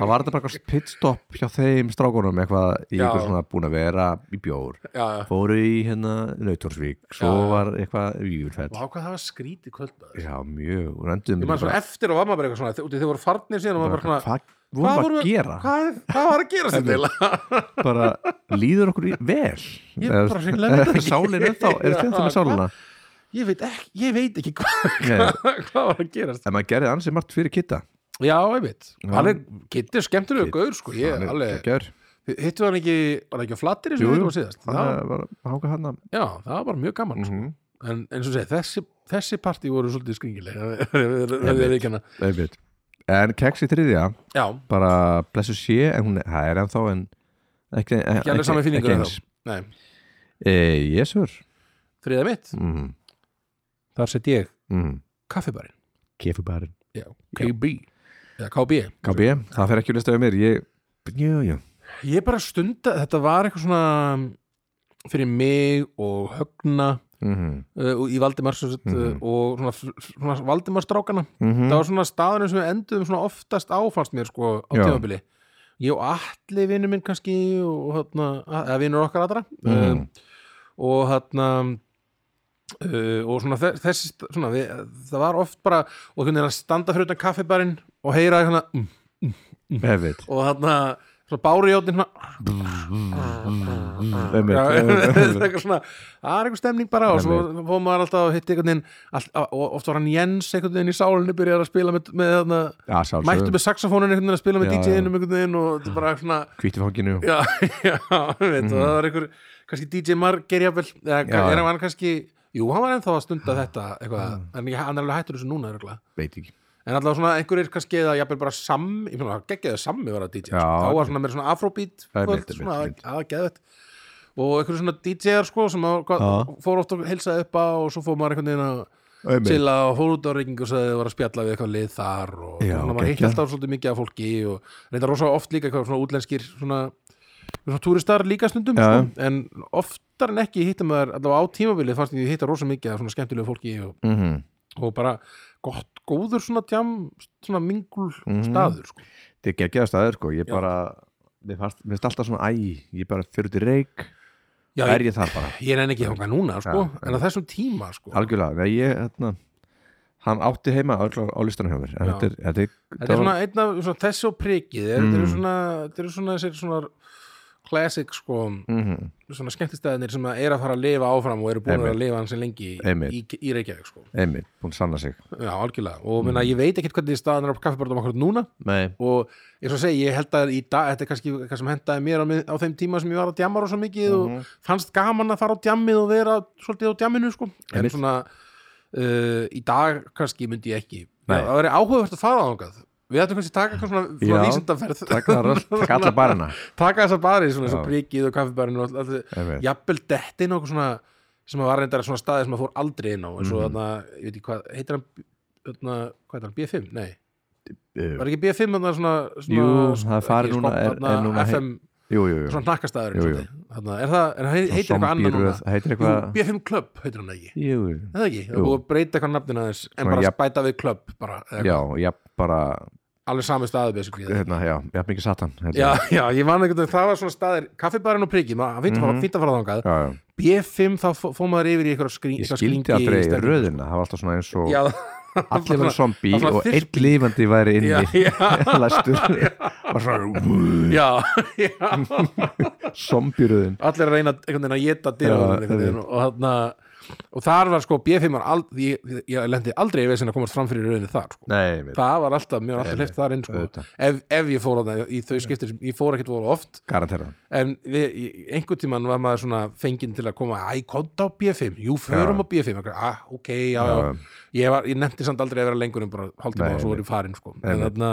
Það var þetta bara eitthvað pitstop hjá þeim strákunum eitthvað í eitthvað svona búin að vera í bjór. Já, fóru í hérna Nautorsvík svo Já, var eitthvað í Júlfell Vá, hvað það var skrítið kvöld. Já, mjög, og svona eftir og var maður bara eitthvað svona þið voru farnir síðan og maður bara vorum við vorum að gera? Hvað, hvað var að gera þetta eiginlega? Bara líður okkur í, vel Ég bara hreinlega veit það ekki. Sálin er þá, er þetta með sálina Ég veit ekki, ég veit ekki hvað, Nei, hvað var að gerast En maður gerði ansið margt fyrir kitta Já, ég veit, Já. hann er er Kiddi. gaur sko, ég er alveg Gjör, Hittu hann ekki, var hann ekki á flattir Jú, sem við jú. vorum síðast er bara það var bara mjög gaman sko. Mhm. en eins og segi, þessi, þessi partí voru svolítið skringileg það er ekki hana. En keks í þriðja, já, bara blessu sé en hún, það er ennþá en ekki, ekki alveg saman Nei, e, Jésur þriða mitt, mm, þar sett ég mm. kaffibarinn. Kefubarinn Já, KB eða KB KB, það fer ekki að listaði mér Ég, jú, jú. Ég bara stunda, þetta var eitthvað svona fyrir mig og högna mm uh, í Valdimar mm Mhm. og svona, svona Valdimarstrákana -hmm. það var svona staðurinn sem við enduðum svona oftast áfannst mér sko á Já. tímabili ég og allir vinur minn kannski og hérna, eða vinur okkar allra Mhm. um, og hérna uh, og svona þe- þessi st- svona, við, það var oft bara og hvernig að standa fyrir utan kaffibarinn og heyra hérna mm, Hefið og hérna svona bárijótin *laughs* það er eitthvað svona, það er eitthvað stemning bara og svo fóðum maður alltaf að hitta einhvern veginn all, og oft var hann Jens einhvern veginn í sálinni byrjar að spila með, með þarna, Já, mættu með saxofónin einhvern veginn að spila með DJ-inum einhvern veginn og þetta bara svona Kvítifanginu já, *laughs* já, veit, og það var einhver kannski DJ Marger jafnvel eða Já, er hann kannski, jú, hann var ennþá að stunda þetta eitthvað, en hann er alveg hættur þessu núna. Veit ekki en allavega svona einhverjir kannski eða jafnvel bara sammi, ég meina geggjaði sammi var að DJ Já, þá var svona meira svona afrobeat Það er kvöld, mitt, svona, mitt, mitt. að geðvett og einhverjir svona DJ-ar sko sem að, Já. fór oft að heilsaði upp á og svo fór maður einhvern veginn að Einmitt. chilla og fór út á reykingu og sagði að var að spjalla við eitthvað lið þar og Já, svona maður hitt geggjað. alltaf svolítið mikið af fólki og reynda rosa oft líka eitthvað svona útlenskir svona, svona túristar líka stundum Já. sko, en oftar en ekki hittum maður allavega á tímabilið fannst ég hitta rosa mikið af svona skemmtilegu fólki og, Mhm. og bara gott, góður svona tjám svona mingul Mhm. staður sko. Þetta er geggjaða staður sko Ég Já. bara Mér finnst alltaf svona æ Ég bara fyrir í reik Já, Er ég, ég þar bara ég er enn ekki þangað núna sko, Já, en á þessum tíma sko. Algjörlega ég, hérna Hann átti heima örugglega á listanum hjá mér þetta er, þetta er, þetta er svona einn af svona, þessi og prikið þetta eru Mm. svona, þetta eru svona, þessir svona classic sko mm svona skemmtistæðinir sem að er að fara að lifa áfram og eru búin Einmitt. að lifa hans lengi í, í, Reykjavík sko. Einmitt, búin að sanna sig Já, algjörlega og mm. ég veit ekkert hvernig staðan er á kaffibarðum okkur núna Nei og eins og segi, ég held að í dag þetta er kannski eitthvað sem hendaði mér á, á þeim tíma sem ég var að djamma rosa mikið Mhm. og fannst gaman að fara á djammið og vera svolítið á djamminu sko. en Einmitt. svona uh, í dag kannski myndi ég ekki Nei. það væri áhugavert að fara á þangað við ættum kannski að taka eitthvað svona, svona vísindaferð. Taka, taka alla barina. *laughs* Taka þessa bari, svona Já. prikið og Einmitt. jafnvel detti inn á eitthvað svona sem var reyndar svona staði sem að fór aldrei inn á eins og Mhm. þarna, ég veit ekki hvað, heitir hann þarna, hvað heitir hann, B5? Nei, Uh, var ekki B5 þarna svona, svona Jú, það er ekki núna, er- er núna FM, Jú, jú, jú. svona nakkastæður er það, er, heitir eitthvað annað núna? Zombie-röð, heitir Jú, eitthvað B5 Club heitir hann ekki? Jú, jú. Er það ekki, það er búið að breyta eitthvað nafnina þess en Svona bara spæta við Club bara, Já, já, bara alveg sami staðu hérna, já, já, mikið satan. Já, já, ég man veginn, það var svona staðir kaffibarinn og prikið, maður fýnt að fara- Mhm. fínt að fara já, já. B5 þá fó- fór maður yfir í eitthvað skrín, Ég skildi aldrei röðina, það var alltaf svona eins og Já, *laughs* allir var það svona og þyrping. lifandi væri *laughs* *laughs* já, já, læstur. Og svona zombie-röðin Allir að reyna að geta veginn og þarna og þar var sko B5 var ald, ég, ég lendi aldrei í veginn að komast fram fyrir rauninni þar sko. Nei, það var alltaf, mér var alltaf hleyft þar inn sko. ef, ef ég fór á það í þau skiptir ég fór ekkert voru oft. Garantera en við, í- einhvern tímann var maður svona fenginn til að koma, æ, konta á B5 jú, förum Já. á B5 Ég, ah, ok, já, já, ég, var, ég nefndi samt aldrei að vera lengur en bara hálftíma Nei, og svo voru ég farin sko. En þarna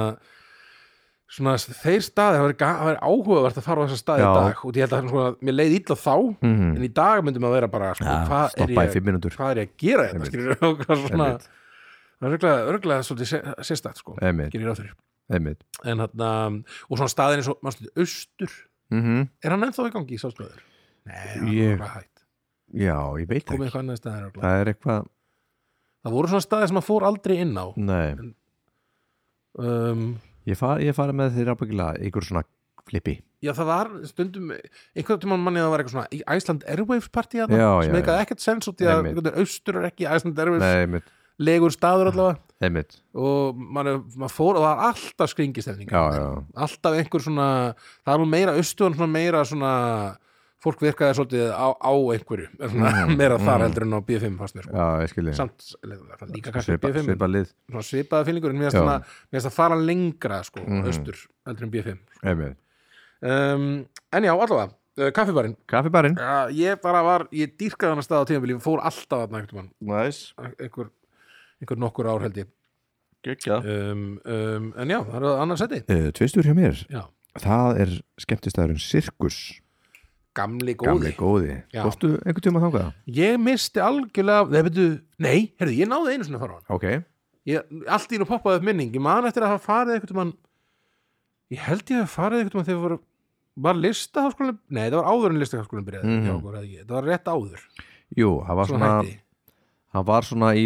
svona þeir staði, það væri áhugavert að fara á þessa staði í dag. Og ég held að svona, mér leið illa þá Mhm. en í dag myndum að vera bara sko, Já, hvað, er ég, hvað er ég að gera þetta *laughs* Einmitt. það er örgulega, svolítið sé- sérstætt sko, gerir fyrir. Einmitt. En þarna, og svona staðin eins og austur, Mhm. er hann ennþá í gangi í sástæður? Nei, hann Ég- Já, ég veit ekki. staðir það, er eitthvað, það voru svona staðir sem að fór aldrei inn á. Nei. Um, Ég far- ég farið með þeir ábyggilega ykkur svona flippi. Já, það var stundum einhvern tímann manni að það var eitthvað svona í Iceland Airwaves partí að Já, sem eitthvað ekkert sens út í að austur er ekki Iceland Airwaves Nei, legur staður allavega. Einmitt. Og maður mað fór og það var alltaf skringistefning alltaf einhver svona það nú meira austur en svona meira svona fólk virkaði svolítið á, á einhverju. Er svona Mhm, meira þar mhm. heldur en á B5 fannst mér sko. já, samt líka kannski Svipa, B5 svipa lið, svona svipaða fyllingur en mér finnst það fara lengra sko, Mhm. austur heldur en B5 einmitt. Um, en já, allavega, uh, kaffibarinn. Kaffibarinn? Já, ég bara var, ég dýrkaði hann að stað á tímabili, ég fór alltaf mann, Næs einhver, einhver nokkur ár held ég. Um, um, En já, það er annars seti. Uh, Tvistur hjá mér. Já, Það er skemmtistæðurinn Sirkus gamli Gamli góði góði Já. Fórstu einhvern tíma þangað? Ég misti algjörlega Nei, veitu, nei, herrðu, ég náði einu svona að fara á hann Ok ég, Allt í nú poppaði upp minning Ég man eftir að hafa farið einhvern tímann Ég held ég hafa farið einhvern tímann þegar voru Var listaháskólinn Nei, það var áður en listaháskólinn byrjaði Mhm. hjá okkur? Það var rétt áður Jú, það var Svo svona Það var svona í,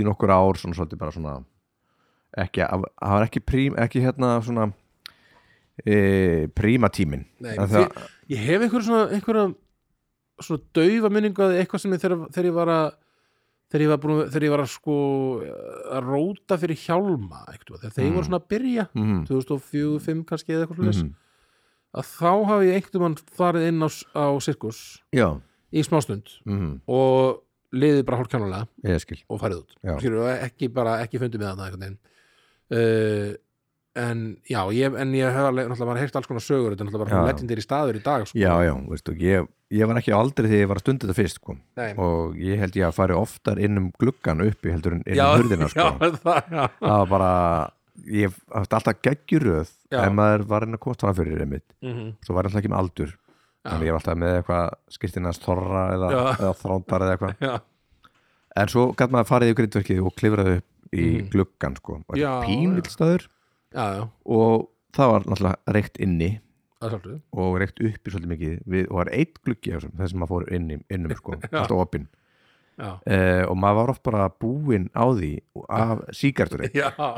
í nokkur ár Svona svolítið bara svona Ekki, það var ekki prím Ekki hérna svona e, Prímatímin Nei, því, það- ég hef einhver svona einhverja svona daufa minningu að eitthvað sem ég þegar, þegar ég var að þegar ég var, búin, þegar ég var að sko að róta fyrir hjálma eitthvað, þegar þeir Mm. voru svona að byrja mm. 2004-2005 kannski eða eitthvað mm að þá hafi ég einhvern mann farið inn á, á sirkus Já. í smástund mm og liðið bara hálf kjánulega og farið út. Skilur, ekki bara ekki fundið með það uh, en já, ég, en ég hef alveg náttúrulega bara heyrt alls konar sögur þetta er náttúrulega bara legendir í staður í dag sko. Já, já, veistu, ég, ég var ekki á aldrei þegar ég var að stunda þetta fyrst sko. Og ég held ég að fari oftar inn um gluggan uppi heldur en inn um *laughs* hurðina sko. já, það, já. það var bara ég hafði alltaf geggjuröð ef maður var inn að komast fram fyrir einmitt Mm svo var ég alltaf ekki með aldur Já. þannig ég var alltaf með eitthvað skýrtinans þorra eða, eða þrándar eða eitthvað en svo gæti maður farið í grindverkið og klifraði upp í Mhm. gluggan sko. og Já, þetta pínvill staður já, já, og það var náttúrulega reykt inni. Það og reykt uppi svolítið mikið við, og var eitt gluggi á þessum, þessum maður fór inn í, innum sko, *laughs* alltaf opinn. Uh, og maður var oft bara búinn á því af *laughs*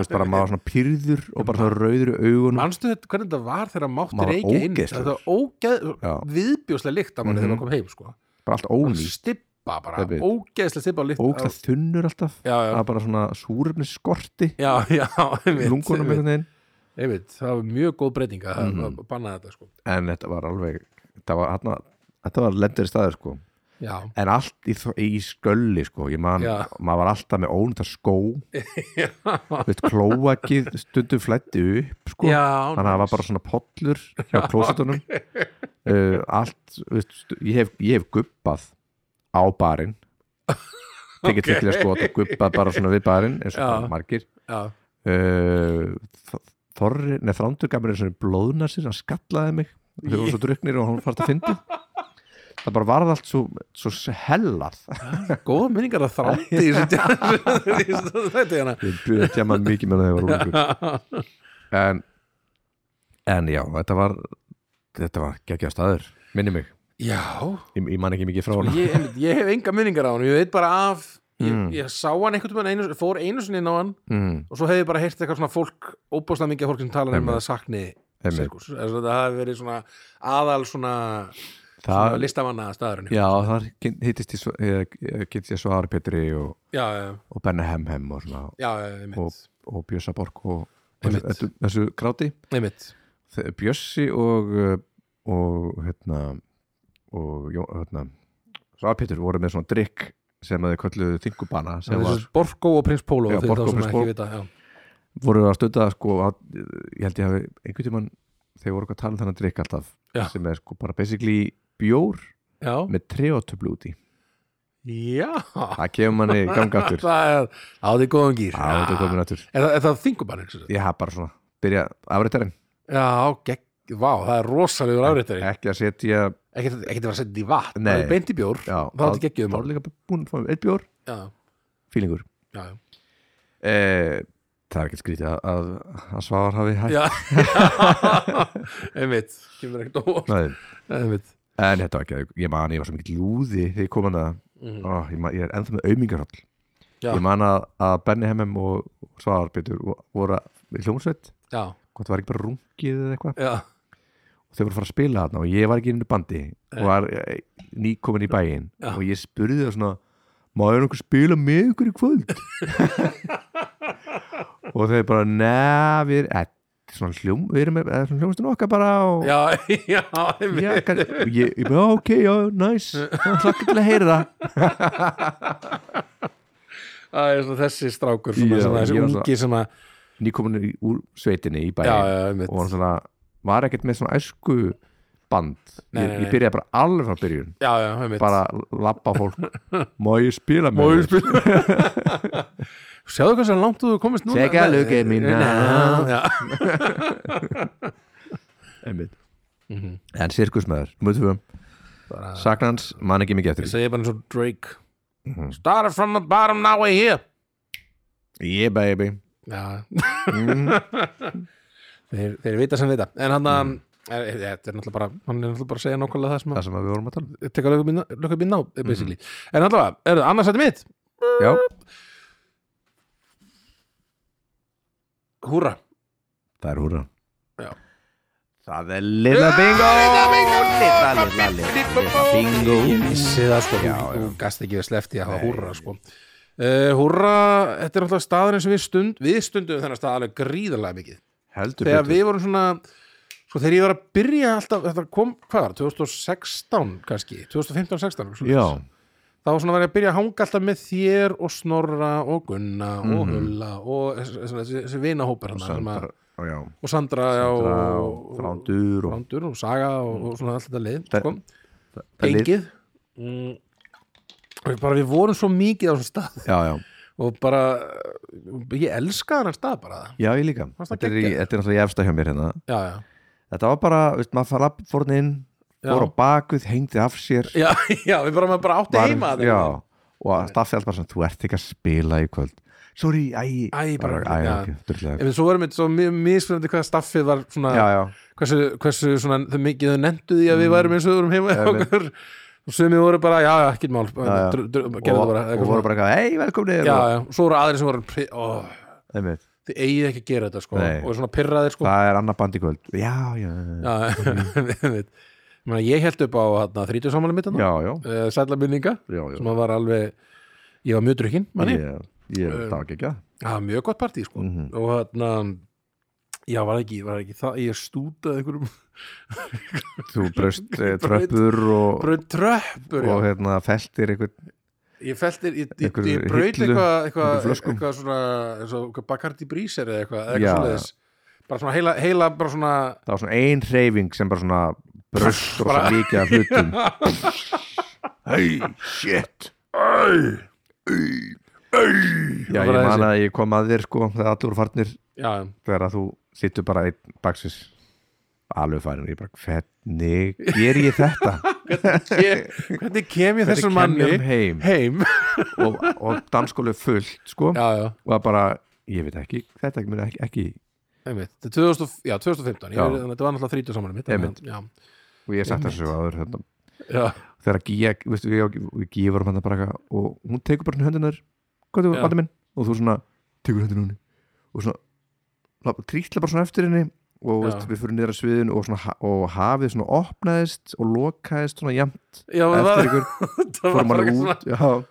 bara maður var svona pyrður og bara svona rauður í augunum. Manstu þetta, hvernig þetta var þegar mátti Maður var reykja inn? þetta var ógeð, viðbjóslega líkt að manni Mhm. þegar maður kom heim sko. bara allt ónýtt stibba bara, ógeðslega líkt ógsta þunnur alltaf. Já, já, það var bara svona súrefni skorti já, já, einmitt, lungunum einhvern veginn. Einmitt, það var mjög góð breyting að mm banna þetta sko. en þetta var alveg þetta var, hana, þetta var lendir staður sko. Já, en allt í, í skölli sko man, maður var alltaf með ónýttar skó. *laughs* Veit, klóakið stundum flætti upp sko. Þannig að það var bara svona pollur hjá *laughs* klósetunum. Uh, allt, veist, stu- ég, hef, hef gubbað á barinn. *laughs* Tekið okay. til að sko og gubbað bara svona við barinn eins og Já. bara margir. Já, uh, Þorri, neð Þrándur gaf mér eins og blóðnar sér, hann skallaði mig. Þegar voru svo druknir og hann farið að fyndi það bara varð allt svo, svo hellað. Góða minningar að þrátti í þessu *laughs* *laughs* þetta ég byrði að tjama mikið með það en, en já, þetta var þetta var geggja staður, minni mig ég, ég man ekki mikið frá Sko, hann ég, ég hef enga minningar á hann ég veit bara af ég, Mm. ég sá hann einhvern veginn einu, fór einu sinni inn á hann mm, og svo hef ég bara heyrt eitthvað svona fólk óbúslega mikið fólk sem tala um að það sakni sirkus. Það hafi verið svona aðal svona, svona listamanna staðurinn já, þar hittist ég, svo- ég, ég Svari Petri og, og Benny Hemhem og, einmitt, og Bjössa Borg og, og þessu, gráti. Bjössi og uh, og hérna og hérna Svari Petri voru með svona drikk sem að þau kölluðu þingubana Borgo og Prins Pólo Já, Borgo og Prins Pólo. vita já. voru að stunda sko að, ég held ég hafi einhvern tímann þegar voru að tala um þennan drikk alltaf Já. sem er sko bara basically bjór já, með treotöflu úti já. Það kemur manni ganga aftur. *laughs* Það er á góðum gýr. Já, er það- Ég haf bara svona, byrja afrættarinn já, gegg, vá, það er rosalegur afriðtari Ekki að setja ekkert að vera að setja í vatn Nei. það er beint í bjór, Já, þá er þetta geggjum Þá er líka búin að fá eitt bjór, já, fílingur. Já, já. Eh, Það er ekkert skrítið að, að, að svar hafi hægt Já, *laughs* einmitt. Kemur ekkert óvart. Nei, einmitt. En þetta var ekki, ég man ég var svo mikið lúði þegar ég kom að það. Mhm. Ó, ég, man, ég er ennþá með aumingarhall Já. Ég man að, að Benny Hemmem og Svar Pétur voru í hljómsveit. Já, hvort það var ekki bara rungið eða eitthvað. Já, og þau voru að fara að spila þarna og ég var ekki inn í bandi og var eh, nýkomin í bæinn Já. og ég spurði það svona má ég einhver spila með ykkur í kvöld? *laughs* Og þau bara neða við erum eh, svona hljóm, við erum með eh, svona hljómsdun okkar bara og já, *laughs* já, Já, kann, ég, ég bara, ok, já, næs hlakka til að heyra. *laughs* Það er svona þessi strákur svona, Já, svona, þessi ungi sem að nýkomin í- úr sveitinni í einmitt. og var, svona, var ekkert með svona æsku band Nei, ég, nei, ég nei. byrjaði bara alveg frá byrjun já, já, bara lappa fólk *laughs* má ég spila með Má ég þér? spila *laughs* Sjáðu hvað sem langt þú komist núna Take a look at me now. Já. *laughs* Einmitt. Mhm. en sirkusmaður, múið tvö Bara- Sagnans, man ekki mikið Ég eftir segi bara eins og Drake Mhm. Started from the bottom, now we're here Yeah baby Já, mm. Þeir, þeir vita sem vita. En hann að Þetta er náttúrulega bara Hann er náttúrulega bara að segja nákvæmlega það sem Það sem við vorum að tala Tekka lögum mín ná, basically. En allavega, er það annars þetta mitt? Já, Húra það er húra Já. Það er Lilla Bingo! Lilla Bingo! Lilla, lilla, lilla, Bingo. Ég vissi það sko, Já, þú, þú gast ekki við slefti að hafa húrra sko. uh, Húrra, þetta er náttúrulega staðurinn sem við stund Við stundum þennan stað alveg gríðarlega mikið Heldur Þegar betur. við vorum svona Sko þegar ég var að byrja alltaf Þetta kom, hvað var, 2016 kannski? 2015-16 Já, Þá svona var ég að byrja að hanga alltaf með þér og Snorra og Gunna og Mhm. Hulla og þessi, vinahópar og að- og og Sandra, Sandra og, og Þrándur og Þrándur og Saga og, og svona allt þetta lið sko. Engið mm, og bara við vorum svo mikið á þessum stað. Já, já, og bara ég elska hann stað bara. Já ég líka. Þetta er, í, þetta er náttúrulega í efsta hjá mér hérna. Já, já, Þetta var bara, veist, maður fara fórn inn fór á bakuð, hengdi af sér. Já, *laughs* já við bara, bara átti heima. Já, og staffi allt bara svona Þú ert ekki að spila í kvöld. Sorry, æ, Æ, bara, æ, já. ok, durðlega En svo varum við svo mismunandi hvað staffið var svona, Já, já, hversu, hversu svona, mikið þau nenduði að við værum eins og við vorum heima hjá okkur og sumið voru bara, já, ekkert mál. Já, já. dr- dr- og, bara, og voru bara eitthvað, hei, velkomnir. Já, og- já, svo voru aðrir sem voru Einmitt. þið eigið ekki að gera þetta sko. Og svona pirraðir sko. Það er annar band í kvöld. Já, já, já. *laughs* Ég held upp á hérna, 30 samanlega mitt uh, sætla minninga já, já. sem var alveg ég var mjög drukkinn manni, Ég, ég, það var ekki ekki það var mjög gott partí sko. Mhm. og hérna já, var ekki, var ekki það ég stútaði einhverjum. Þú braust *laughs* eh, tröppur og, bröð tröppur og já. hérna feltir eitthvað ég feltir, ég, ég, Einhverju ég braut hillu, eitthvað eitthvað, einhverjum flöskum. eitthvað svona eins og eitthvað Bacardi Bríser eða eitthvað, Já, eitthvað svoleiðis. Bara svona heila, heila bara svona Það var svona ein hreyfing sem bara svona braust og svo mikið af hlutum. *laughs* Hey, shit Já, ég man að ég kom að þér sko þegar allir voru farnir. Já, þegar að þú sittur bara einn baksis alveg farin og ég bara hvernig ger ég þetta? *laughs* Hvernig kem ég þessum manni heim? heim? *laughs* Og, og danskólu fullt sko. Já, og það bara, ég veit ekki þetta mun ekki, ekki. Einmitt, þetta er 2000, já, 2015 ég, að þetta var náttúrulega 30 samanlega mitt Einmitt. já, og ég sagt þessu áður hérna, já, þegar veistu, við, Gía varum hann bara eitthvað og hún tekur bara höndunar hvað er það, minn? Og þú svona, tekur höndinu henni og svona, trýtla bara svona eftir henni og veist, við fyrir niður að sviðinu og, svona, og hafið svona opnaðist og lokaðist svona jæmt já eftir ykkur,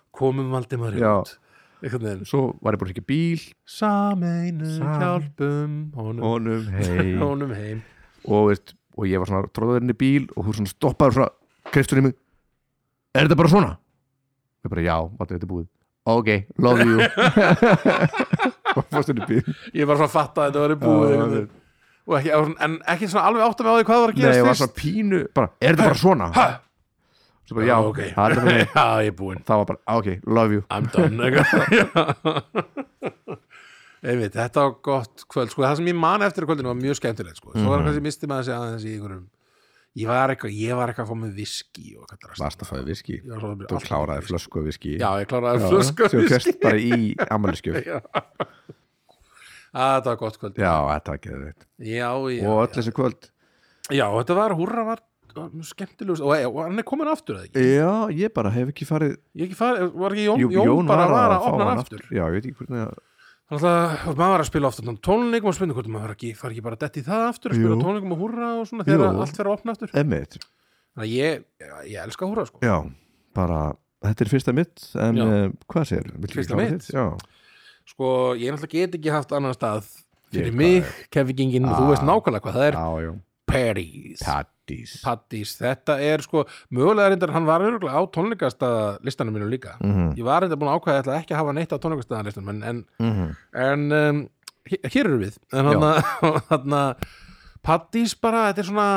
*laughs* komum Valdimar Já. út svo var ég bara ekki bíl. Sameinu Sam- hjálpum honum, honum, hei *laughs* honum heim. Og, veist, og ég var svona tróður inn í bíl og þú svona stoppaður svona kreistur í mig. Er þetta bara svona? ég bara já, þetta er búið ok, love you. Og fórst inn í bíl? Ég var svona að fatta að þetta var búið Já, einhvern veginn. og ekki, en ekki svona alveg átt að með á því hvað var að nei, gerast ég var fyrst. svona pínu bara, er þetta bara svona? ha, svo bara já, ok. það er bara *laughs* já, ég er búinn. Það var bara, "Ah, ok, love you. I'm done *laughs* einmitt, þetta var gott kvöld sko, það sem ég man eftir kvöldinu var mjög skemmtilegt sko. svo var Mhm. kannski misti maður sig aðeins í einhverjum ég var eitthvað, ég var eitthvað að fá með viski varst að viski, Ég var svo- þú kláraði með flösku viski já, ég kláraði flösku af sem viski fyrst bara í amaliskjöf *laughs* Já. Að, þetta var gott kvöld. Já, þetta var það já, já, og öll já. þessi kvöld? Já, þetta var, húrra var, var skemmtilegust og, og hann er komin aftur eða ekki? Já, ég bara hef ekki farið ég ekki farið, var ekki Jón, Jú, Jón, bara var að fá opna hann aftur. Já, ég veit ekki hvernig að Þannig að maður var að spila ofta tónleikum og spyndu hvort maður ekki, fari ekki bara dett í það aftur að spila Jú. tónleikum og húrra og svona þegar Jú. allt fer að opna aftur Emmett, Þannig að ég, ég elska húrra sko já, bara þetta er fyrsta mitt, en Já. uh, hvað sér? Fyrsta mitt? Já, Sko, ég náttúrulega get ekki haft annan stað fyrir Ég- mig, Kevingingin og þú Ah. veist nákvæmlega hvað það er já, já Paris Paddís Paddís, þetta er sko mögulega reyndar, hann var örgulega á tónleikastaða listanum mínu líka. Mhm, Ég var reyndar búin að ákvæða að ég ætla ekki að hafa neitt á tónleikastaða listanum en, en, mhm. en um, hér eru við. En hann að *laughs* Paddís bara, þetta er svona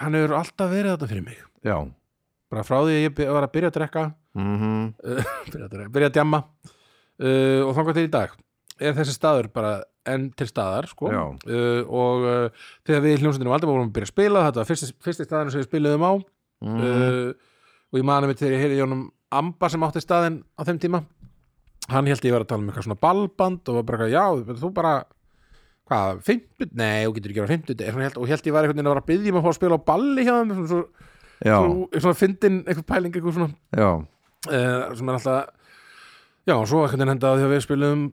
hann hefur alltaf verið þetta fyrir mig. Já. Bara frá því að ég var að byrja að drekka mm *laughs* byrja að, drekka, byrja að djamma uh, og þangar til í dag er þessi staður bara enn til staðar sko. Uh, og uh, þegar við í hljómsveitinu Valdimar vorum að byrja að spila þetta var fyrsti, fyrsti staðurinn sem við spiluðum á. Mhm. uh, og ég mani mig ég heyrði í honum Amba sem átti staðinn á þeim tíma. Hann held ég var að tala um eitthvað svona ballband og var bara, já, þú bara hvað, fimmtut, nei, þú getur ekki að vera fimmtut og held ég var einhvern veginn að vera að byggja mig að fá að spila á balli hjá þeim svona, svona, svona, fyndin, eitthvað pæling eitthvað svona, uh, sem er alltaf já, og svo einhvern veginn hendaði þegar við spilum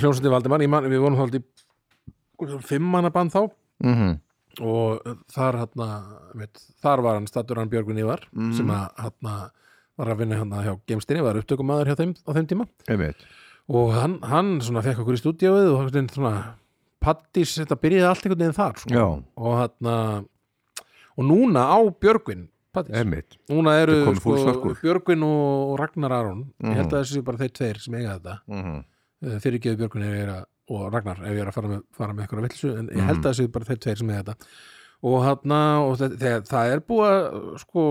hljómsveiti Valdimar, ég man, við vorum þá alltaf fimm manna band þá. Mhm. Og þar hérna, þar var hann stattur hann Björgvin Ívar Mhm. sem að hérna var að vinna hérna hjá Gemstinni, var upptökumæður hjá þeim á þeim tíma. Einmitt. Og hann, hann svona fekk okkur í stúdíóið og hann svona Pattis, þetta byrjaði allt einhvern veginn þar sko. og hérna og núna á Pattis, einmitt. Núna eru er sko. Björgvin og Ragnar Aron. Mhm. ég held að þessi séu bara þeir tveir sem eiga þetta. Mhm. uh, fyrir geðu er að, og Ragnar ef ég er að fara með, fara með eitthvað vilsu en ég held Mhm. að þessi bara þeir tveir sem eiga þetta. Og hann og það, það er búið að sko,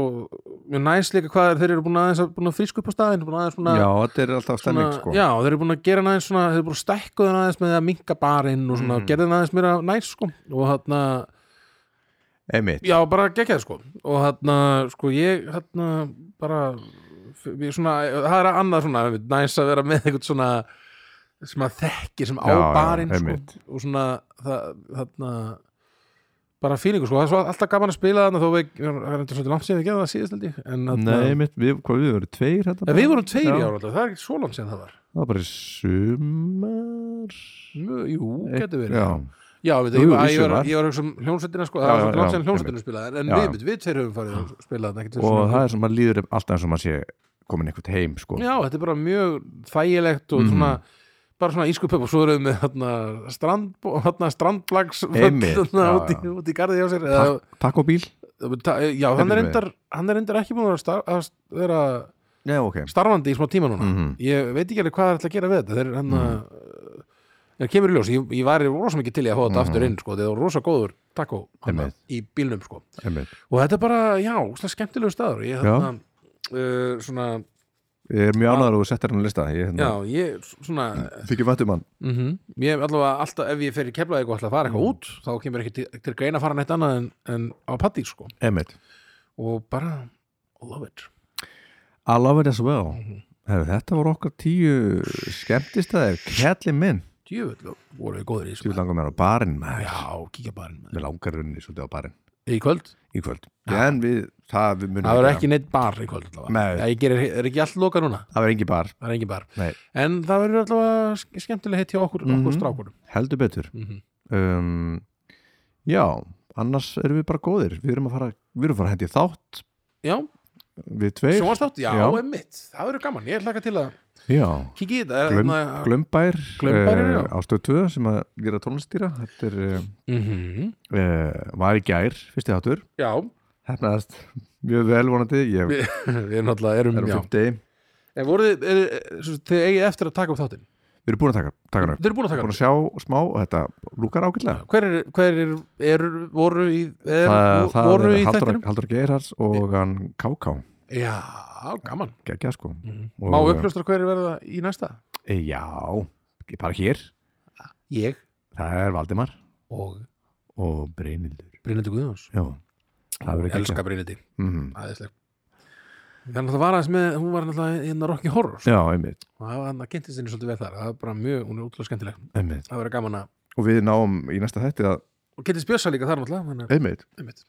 mjög næst líka hvað er, þeir eru búin aðeins að, að frísku upp á staðin að já, þetta er alltaf stemming svona, sko. Já, þeir eru búin að gera aðeins svona, þeir eru búin að stækka þeir aðeins með að minka barinn og svona, Mhm. gerði það aðeins meira næst sko. Og hann einmitt, já, bara geggjað sko. Og hann, sko, ég hann bara við svona, það er annað svona næst að vera með eitthvað svona sem að þekki sem á Já, já, barinn einmitt. sko, og svona það, þarna bara fílingu sko, það er svo alltaf gaman að spila þarna þó við, það er eitthvað svolítið langt síðan við gerðum það síðast þarna- nei, einmitt við, hvað við vorum tveir þetta En við vorum tveir Já. í ára alltaf, það er ekki svo langt síðan það var. Það var bara sumar. Jú, getur verið. já, Já, veit, Jú, ég, var, að hugsa um hljómsveitina sko, Já, það var já, langt já, síðan hljómsveitinu spilaði en Já. við, við tveir höfum farið að spila og það er sem að líður alltaf eins og maður sé komin eitthvað heim sko. Já, þetta er bara mjög þægilegt og Mhm. svona bara svona ískupöp og svo erum við þarna, strand, Einmitt, þarna, já, út, í, garði hjá sér takkobíl ta, Já, hann er, reyndar, hann er reyndar ekki búin að vera, star, að vera já, ok. starfandi í smá tíma núna. Mhm. ég veit ekki alveg hvað það er að gera við þetta. Þeir er hann að það kemur í ljós, ég, ég var rosa mikið til í að fá þetta Mhm. aftur inn sko, það var rosa góður Einmitt. í bílnum sko. Einmitt. og þetta er bara, já, skemmtilegu staður. Ég, þarna, uh, svona, ég er mjög ánæður að þú settir hann að lista. Ég, já, ég svona þykir vættum hann. Mm ég allavega alltaf, ef ég fer í keflaði og ætla að fara eitthvað út, þá kemur ekki til, til greina að fara neitt annað en, en á pattí sko. Einmitt. Og bara, love it. I love it as well. Mhm. Heru, þetta voru okkar tíu skemmtistæðir kelli minn. Djöfull, voru við góður í þessu langar mér á barinn já, kíkja bara inn með Mér langar runni svolítið á barinn. Í kvöld í kvöld. En við, það við munum Það verður ekki neitt bar í kvöld allavega. Gerir, er ekki allt loka núna? Það verður engi bar. Það er engin bar. En það verður allavega sk- skemmtilega hitt hjá okkur, Mhm. okkur strákurum Heldur betur. Mm um, Já, annars erum við bara góðir. Við erum að fara, við erum að fara hendi þátt. Já, Við tveir. Sjónvarstátt, já, Já. einmitt. Það verður gaman, ég hlaka til að Já, kikið í þetta Glöm, Hérna- glömbær, Glömbær, eh, já. á stöð 2 sem að gera tónlistýra Þetta er, Mhm. uh, uh, var í gær, fyrsti þáttur. Já, Hefnaðast mjög vel vonandi Ég við, *laughs* við erum náttúrulega erum, er á já. fimmti En voruð þið, eigið eftir að taka upp þáttinn? Við erum búin að taka, taka upp. Þið eru búin að taka Búin upp að sjá smá og þetta lúkar ágætlega. Hver er, hver er, er voru í er, það voru í Haldur, þættinum? Haldur Geirhards og hann Káká Já, gaman. Gekkja sko. Mm. Og- Má uppljóstra hver er verða í næsta? e, Já, bara hér. Ég? Það er Valdimar. Og? Og Brynildur Brynildi Guðjóns. Já, það verður Elska gekkja Brynildi mm Það náttúrulega var aðeins með, hún var náttúrulega hérna Rocky Horror sko. Já, einmitt, og það kynntist henni svolítið vel þar. Það var bara mjög, hún er útrúlega skemmtileg. Einmitt. Það verður gaman að, Og við náum í næsta þætti að og kynntist Bjössa líka þar náttúrulega einmitt, einmitt.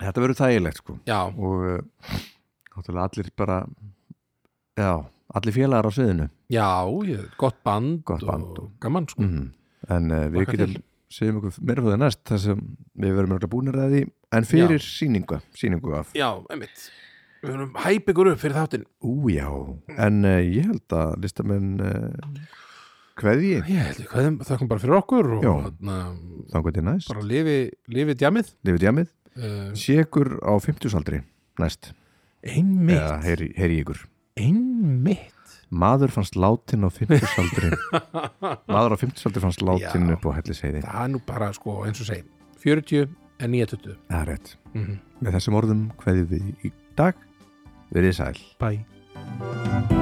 þetta verður þægilegt sko. Já, og uh, náttúrulega allir bara já, allir félagar á sviðinu. Já, ég, gott band Gott band og og- gaman sko. Mm. en uh, við getum segjum ykkur meira frá það næst þar sem við verum örugglega búnir að því. En fyrir sýningu, sýningu af. Já, einmitt. Við höfum hæp ykkur upp fyrir þáttinn. Ú já, en uh, ég held að listamenn uh, kveðji. Ég held ég, hvað, þakkum bara fyrir okkur og Já. þannig næst, bara lifi, lifi djamið lifið jamið uh, sé ykkur á 50 aldri næst, Einmitt. Eða heyri, heyri ykkur. Einmitt. Maður fannst látin á 50 aldri *laughs* maður á 50 aldri fannst látin Já. upp á helliseiði Það er nú bara sko eins og segi 40 en 9.20 Það er rétt. Mm Með þessum orðum hverju við í dag. Verið sæl. Bye